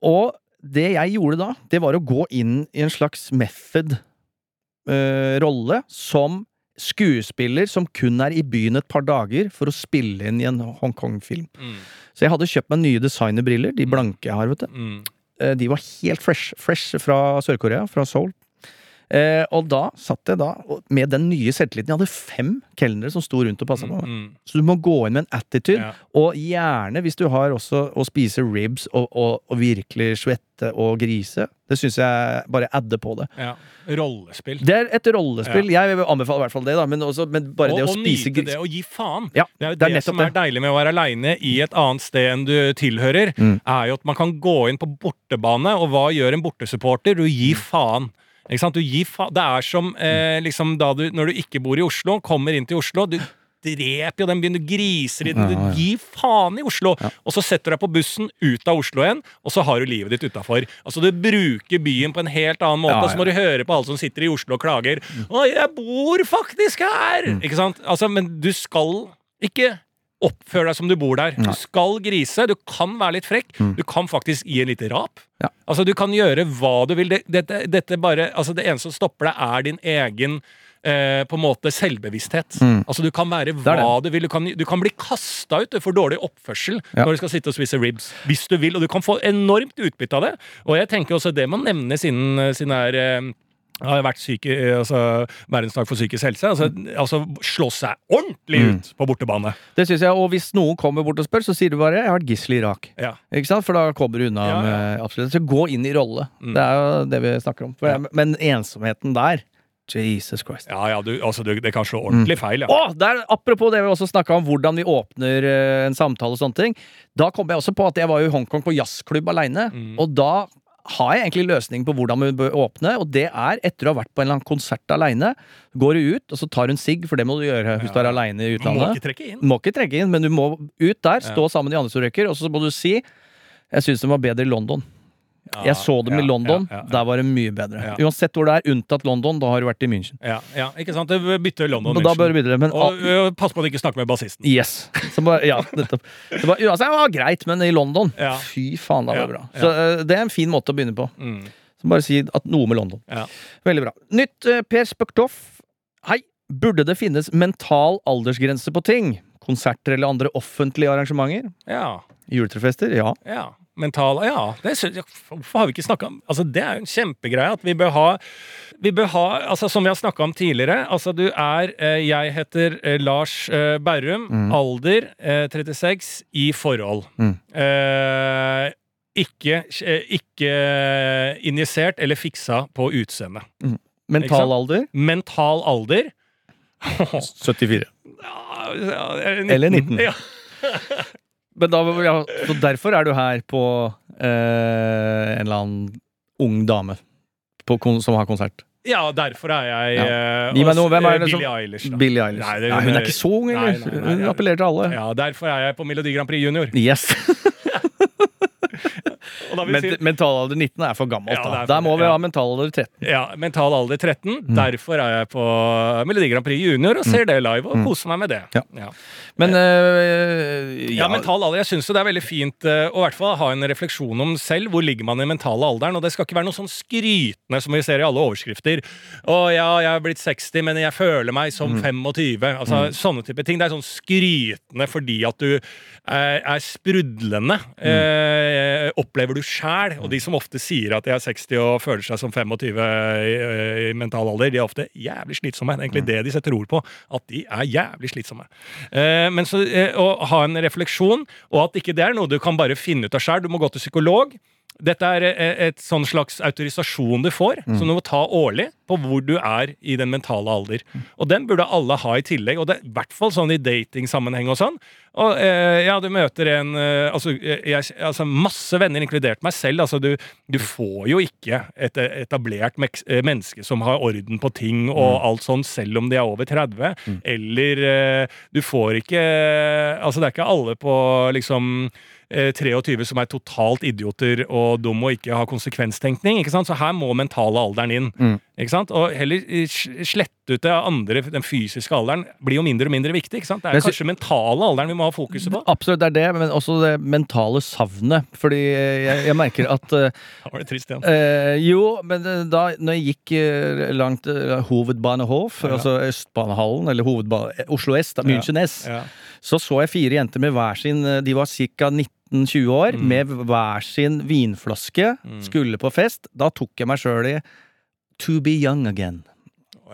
Og det jeg gjorde da, det var å gå inn i en slags method-rolle som skuespiller som kun er i byen et par dager for å spille inn i en Hongkong-film. Mm. Så jeg hadde kjøpt meg nye designerbriller, de blanke jeg har, vet du. Mm. Uh, De var helt fresh, fresh fra Sør-Korea, fra Seoul. Eh, og da satt jeg da med den nye selvtilliten. Jeg hadde fem kelnere som sto rundt og passa på meg. Mm. Så du må gå inn med en attitude, Ja. og gjerne hvis du har også å spise ribs og, og, og virkelig svette og grise. Det syns jeg bare adder på det. ja. Rollespill. Det er et rollespill. Jeg vil anbefale i hvert fall det, da, men, også, men bare og, det å og nyte det, og gi faen. Ja, det er jo det det, er som er det. deilig med å være aleine i et annet sted enn du tilhører, Mm. er jo at man kan gå inn på bortebane, og hva gjør en bortesupporter? Du Mm. gir faen. Du gir fa det er som eh, liksom da du, når du ikke bor i Oslo, kommer inn til Oslo. Du dreper jo den byen, du griser i den. Du gir faen i Oslo! Ja. Og så setter du deg på bussen ut av Oslo igjen, og så har du livet ditt utafor. Altså, du bruker byen på en helt annen måte, Ja, ja. og så må du høre på alle som sitter i Oslo og klager. 'Å, jeg bor faktisk her!' Mm. Ikke sant? Altså, men du skal ikke oppføre deg som du bor der. Nei. Du skal grise. Du kan være litt frekk. Mm. Du kan faktisk gi en liten rap. Ja. Altså, du kan gjøre hva du vil. Dette, dette bare, altså, det eneste som stopper deg, er din egen eh, på en måte selvbevissthet. Mm. Altså Du kan være Det det. hva du vil. Du kan, du kan bli kasta ut for dårlig oppførsel Ja. når du skal sitte og spise ribs. Hvis du vil. Og du kan få enormt utbytte av det. Og jeg tenker også det må nevnes innen sin her eh, har vært syk, i- altså, verdensdag for psykisk helse. Altså, altså slå seg ordentlig Mm. ut på bortebane. Det synes jeg, Og hvis noen kommer bort og spør, så sier du bare 'jeg har vært gissel i Irak'. Ja. Ikke sant? For da kommer du unna Ja, ja. med absolutt. Så gå inn i rolle. Mm. Det er jo det vi snakker om. Ja. Men ensomheten der Jesus Christ. Ja, ja, du, altså, du, det kan slå ordentlig feil, ja. Å, der, apropos det vi også snakka om, hvordan vi åpner uh, en samtale og sånne ting. Da kom jeg også på at jeg var i Hongkong på jazzklubb aleine. Mm. Og da har jeg egentlig løsning på hvordan vi bør åpne, og det er etter å ha vært på en eller annen konsert aleine. Går du ut, og så tar hun sigg, for det må du gjøre hvis du er aleine i utlandet. må ikke trekke inn. Må ikke trekke inn, men du må ut der, stå sammen med de andre som røyker, og så må du si Jeg syns den var bedre i London. Jeg så dem i London, der var det mye bedre. Uansett hvor det er, unntatt London, da har du vært i München. Ja, ja, ikke sant? Det bytter London Og da bør du München. videre. Men Og ø, pass på at du ikke snakker med bassisten. Yes. Så bare, ja, nettopp. Det var, altså, det var greit, men i London. Fy faen, det var det bra. Så det er en fin måte å begynne på. Mm. Så bare si at noe med London. Ja. Veldig bra. Nytt Per Spøktoff. Hei. Burde det finnes mental aldersgrense på ting? Konserter eller andre offentlige arrangementer? ja. Juletrefester? Ja. Ja. Mental Ja, det hvorfor har vi ikke snakka om Altså, det er jo en kjempegreie at vi bør ha Vi bør ha Altså, som vi har snakka om tidligere, altså du er eh, Jeg heter eh, Lars eh, Berrum, Mm. alder eh, 36, i forhold. Mm. Eh, ikke, ikke injisert eller fiksa på utseendet. Mm. Mental alder? Mental alder <laughs> 74. Ja, ja, Eller 19. <laughs> Ja. Men da, ja, så derfor er du her på eh, en eller annen ung dame på, som har konsert. ja, derfor er jeg Ja. eh, Gi meg noe, hvem er eh, det som- Billie Eilish. Da. Billie Eilish. Nei, det- Nei, hun er ikke så ung, eller? nei, nei, Hun ja. appellerer til alle. Ja, derfor er jeg på Melodi Grand Prix Junior. Yes. <laughs> Men, Mentalalder 19 er for gammelt. Ja, da. er Der må vi ja. ha mentalalder 13. ja, mental alder 13. Mm. Derfor er jeg på Melodi Grand Prix Junior og ser det live og koser meg med det. Mm. Ja. Men øh, Ja, mental alder. Jeg syns det er veldig fint eh, å i hvert fall ha en refleksjon om selv. Hvor ligger man i mentale alderen? Og det skal ikke være noe sånn skrytende som vi ser i alle overskrifter. Å ja, jeg er blitt 60, men jeg føler meg som 25. Altså Sånne type ting. Det er sånn skrytende fordi at du er, er sprudlende. Eh, opplever du sjæl. Og de som ofte sier at de er 60 og føler seg som 25 i, i mental alder, de er ofte jævlig slitsomme. Det er egentlig det de setter ord på. At de er jævlig slitsomme. Eh, men så eh, å ha en refleksjon, og at ikke det er noe du kan bare finne ut av sjæl. Du må gå til psykolog. Dette er eh, et sånn slags autorisasjon du får, som du må ta årlig på hvor du er i den mentale alder. Og den burde alle ha i tillegg, og det er i hvert fall sånn i datingsammenheng og sånn. Og eh, ja, du møter en eh, altså, eh, jeg, altså masse venner, inkludert meg selv. Altså, du, du får jo ikke et eh, etablert eh, menneske som har orden på ting og alt sånn, selv om de er over 30. Eller eh, du får ikke Altså, det er ikke alle på liksom eh, 23 som er totalt idioter og dum og ikke har konsekvenstenkning. ikke sant? Så her må mentale alderen inn. ikke sant? Og heller eh, slette ut det andre, den fysiske alderen, blir jo mindre og mindre viktig. ikke sant? Det er kanskje mentale alderen vi må ha fokuset på. Absolutt, det er det, men også det mentale savnet. Fordi jeg, jeg merker at øh, <laughs> Da var det trist igjen. Eh, jo, men eh, da når jeg gikk eh, langt uh, Hovedbanehof, Ja. altså Østbanehallen, eller hovedbane, eh, Oslo S, da, München S, Ja. så så jeg fire jenter med hver sin eh, De var ca. 19-20 år, Mm. med hver sin vinflaske, skulle på fest. Da tok jeg meg sjøl i To be young again.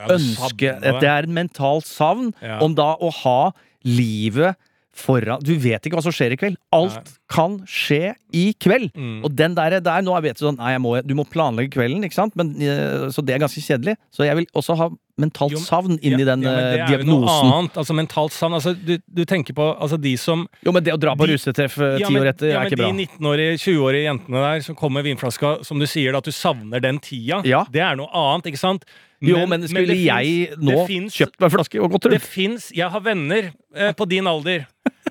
Ønske Det er en mental savn Ja. om da å ha livet foran Du vet ikke hva som skjer i kveld. Alt kan skje i kveld. Mm. Og den der, der nå vet du sånn Nei, må, du må planlegge kvelden, ikke sant? Men, eh, så det er ganske kjedelig. Så jeg vil også ha mentalt savn inni den ja, men eh, det er jo noe annet. Altså mentalt savn. Altså, du, du tenker på altså, de som Jo, men det å dra på russetreff eh, ti ja, år etter ja, er ikke bra. De 19-årige, 20-årige jentene der som kommer med vinflaska, som du sier at du savner den tida, Ja. det er noe annet, ikke sant? Jo, men skulle men jeg finnes- nå finnes- kjøpt meg flaske og gått Det rundt? fins Jeg har venner eh, på din alder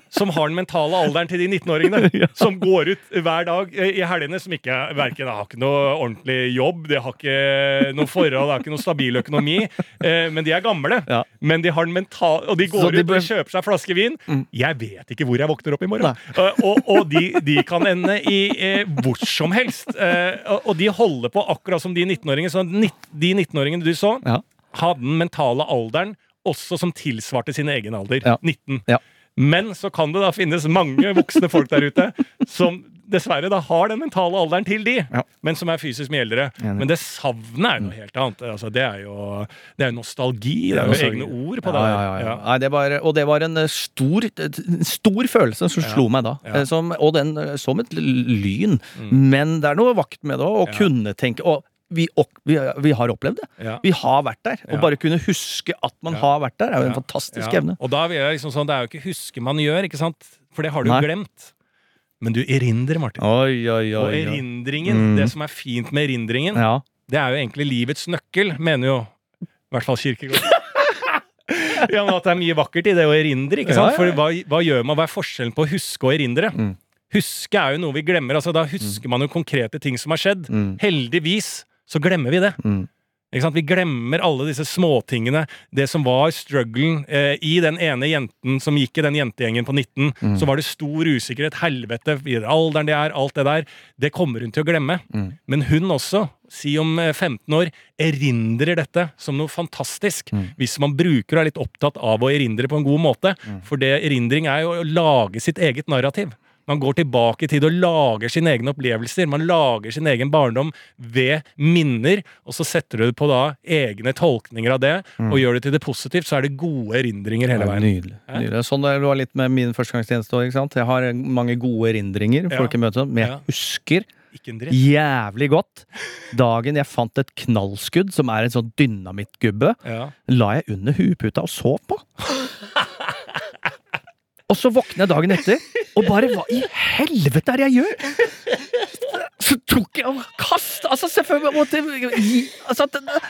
som har den mentale alderen til de 19-åringene. <laughs> Som går ut hver dag eh, i helgene, som ikke verken har ikke noe ordentlig jobb, de har ikke noe forhold, har ikke noe stabil økonomi, eh, men de er gamle. Ja. Men de har den mentale Og de går de ut bør- og kjøper seg flaske vin. Jeg vet ikke hvor jeg våkner opp i morgen. Uh, og og de, de kan ende i eh, hvor som helst. Uh, og, de holder på akkurat som de 19-åringene. Så de 19-åringene du så, Ja. hadde den mentale alderen også som tilsvarte sin egen alder. Ja. 19. Ja. Men så kan det da finnes mange voksne folk der ute som dessverre da har den mentale alderen til de, Ja. men som er fysisk mye eldre. Men det savnet er noe helt annet. Altså, det er jo det er nostalgi. Det er jo nostalgi. egne ord på det. Ja, ja. Nei, det var, og det var en eh, stor, stor følelse som slo meg da. Eh, Som, og den eh, som et lyn. lyn. Men det er noe vakt med det òg, å kunne tenke Og vi, vi, vi har opplevd det. Ja. Vi har vært der. Ja. Bare kunne huske at man Ja. har vært der, er jo en fantastisk evne. Og da vil jeg liksom sånn, Det er jo ikke huske man gjør, ikke sant? For det har du Nei. glemt. Men du erindrer, Martin. Oi, oi, oi. og erindringen, Mm. det som er fint med erindringen, Ja. det er jo egentlig livets nøkkel, mener jo i hvert fall Kirkegård. <laughs> ja, men At det er mye vakkert i det å erindre. ikke sant? For hva, hva gjør man? Hva er forskjellen på å huske og erindre? Mm. Huske er jo noe vi glemmer. altså Da husker man jo konkrete ting som har skjedd. Mm. Heldigvis så glemmer vi det. Mm. Vi glemmer alle disse småtingene. Det som var strugglen eh, i den ene jenten som gikk i den jentegjengen på 19. Mm. Så var det stor usikkerhet, helvete, alderen det er, alt det der. Det kommer hun til å glemme. Mm. Men hun også, si om eh, 15 år, erindrer dette som noe fantastisk. Mm. Hvis man bruker og er litt opptatt av å erindre på en god måte. For det erindring er jo å lage sitt eget narrativ. Man går tilbake i tid og lager sine egne opplevelser. Man lager sin egen barndom ved minner, og så setter du det på da egne tolkninger av det, og gjør det til det positivt, så er det gode erindringer hele Ja, veien. Nydelig. nydelig. Sånn det var litt med min førstegangstjeneste òg. Jeg har mange gode erindringer, Ja. folk jeg møter, men jeg Ja. husker jævlig godt dagen jeg fant et knallskudd, som er en sånn dynamittgubbe. Ja. La jeg under huputa og sov på. <laughs> Og så våkner jeg dagen etter, og bare hva i helvete er det jeg gjør?! Så tok jeg og kasta Altså, selvfølgelig måtte altså, det,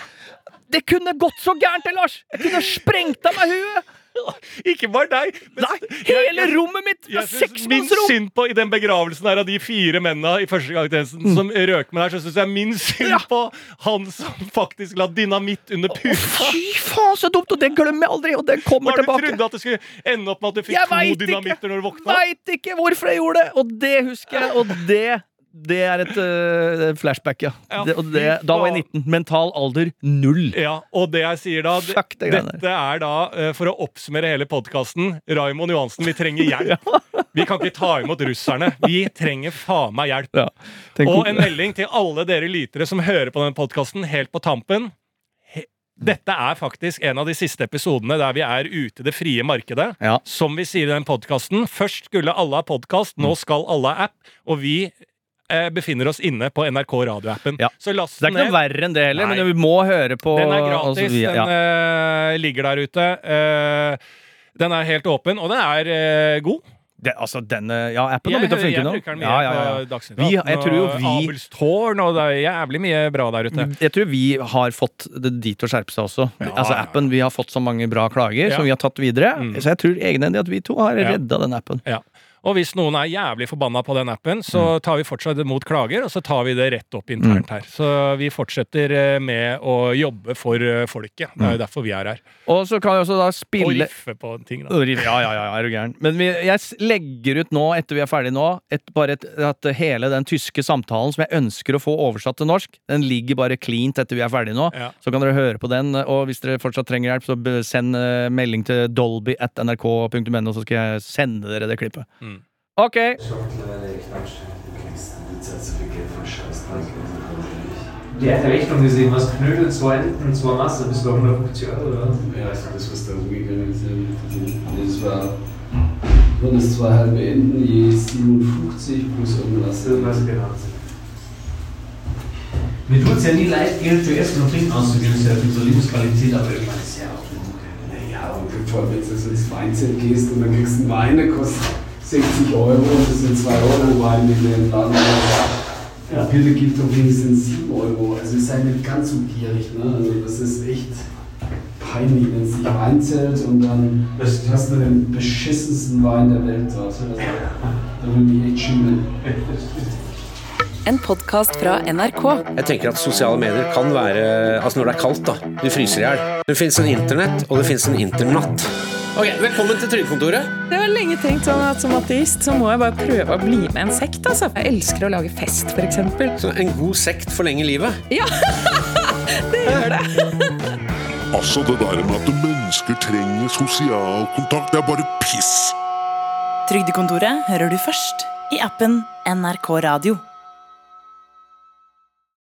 det kunne gått så gærent, Lars! Jeg kunne sprengt av meg huet! <laughs> Ikke bare deg. men- Nei, hele rommet mitt! Jeg minst Seksmannsrom! synd på i den begravelsen her av de fire mennene i første gangtjenesten Mm. som røk med der, så syns jeg minst synd på han som faktisk la dynamitt under puta. Fy faen, så dumt! Og det glemmer jeg aldri! Og det kommer Var du trodd trodde at det skulle ende opp med at du fikk to dynamitter når du våkna? Veit ikke hvorfor jeg gjorde det! Og det husker jeg, og det det er et uh, flashback, ja. Ja, det, og det, da var jeg 19. Mental alder null. Ja, og det jeg sier da det, Fuck det Dette er da, eh, for å oppsummere hele podkasten Raymond Johansen, vi trenger <laughs> hjelp. Vi kan ikke ta imot russerne. Vi trenger faen meg hjelp. Ja. Og en melding til alle dere lytere som hører på den podkasten helt på tampen. Dette er faktisk en av de siste episodene der vi er ute i det frie markedet. Ja. Som vi sier i den podkasten. Først skulle alle ha podkast, nå skal alle ha app. Og vi befinner oss inne på NRK radioappen. Ja. Så last Det er ikke noe verre enn det heller, Nei. men vi må høre på Den er gratis. Altså, ja. Den eh, ligger der ute. Eh, den er helt åpen, og den er eh, god. Det, altså, denne, ja, appen har begynt å funke jeg nå. bruker den mye Ja, ja, ja. på Dagsnytt Vi- jeg tror vi- Abelstårn, og det er jævlig mye bra der ute. Jeg tror vi har fått det dit å skjerpe seg også. Ja, altså appen, Vi har fått så mange bra klager som vi har tatt videre. Mm. Så jeg tror egenhendig at vi to har redda den appen. Ja. Og hvis noen er jævlig forbanna på den appen, Mm. så tar vi fortsatt imot klager, og så tar vi det rett opp internt her. Så vi fortsetter eh, med å jobbe for eh, folket. Det er jo derfor vi er her. Og så kan vi også da Og spille riffe på ting, da. Ja, ja, ja, er du gæren. Men vi, jeg legger ut nå, etter vi er ferdige nå, et, bare et, at hele den tyske samtalen som jeg ønsker å få oversatt til norsk, den ligger bare cleant etter vi er ferdige nå. Ja. Så kan dere høre på den, og hvis dere fortsatt trenger hjelp, så send eh, melding til dolby at nrk.no, så skal jeg sende dere det klippet. Mm. Ok. Mittlerweile Quatsch. Du kriegst du bezahlst so viel Geld für Scheiß. Die alte Rechnung gesehen, was Knödel, zwei Enten, zwei Masse, bis bei 150 Euro, oder? Ja, ist alles, was da rumgegangen ist. ja. Das war. Waren das zwei halbe Enden, je 57 plus irgendwas. Irgendwas genau. Mir tut es ja nie leid, Geld für Essen und Trinken auszugeben, das ist ja für so Lebensqualität, aber irgendwann ist ja auch. Naja, und bevor du jetzt ins Weinzelt gehst und dann kriegst du einen Wein, der kostet 60 Euro und das sind 2 Euro Wein, den wir im Laden haben. Ja. Pille gibt doch wenigstens 7 Euro. Also sei nicht ganz so gierig. Ne? Also das ist echt peinlich, wenn es sich einzählt und dann Das- hast du den beschissensten Wein der Welt dort. Also, da würde ich echt schimmeln. En podkast fra NRK. Jeg tenker at sosiale medier kan være Altså når det er kaldt, da. Du fryser i hjel. Det fins en internett, og det fins en internatt. Ok, Velkommen til Trygdekontoret. Det har lenge tenkt sånn at som ateist så må jeg bare prøve å bli med en sekt. altså. Jeg elsker å lage fest, for eksempel. Så en god sekt forlenger livet. Ja, <laughs> det gjør det. Altså, det der med at mennesker trenger sosial kontakt, det er bare piss. Trygdekontoret hører du først i appen NRK Radio.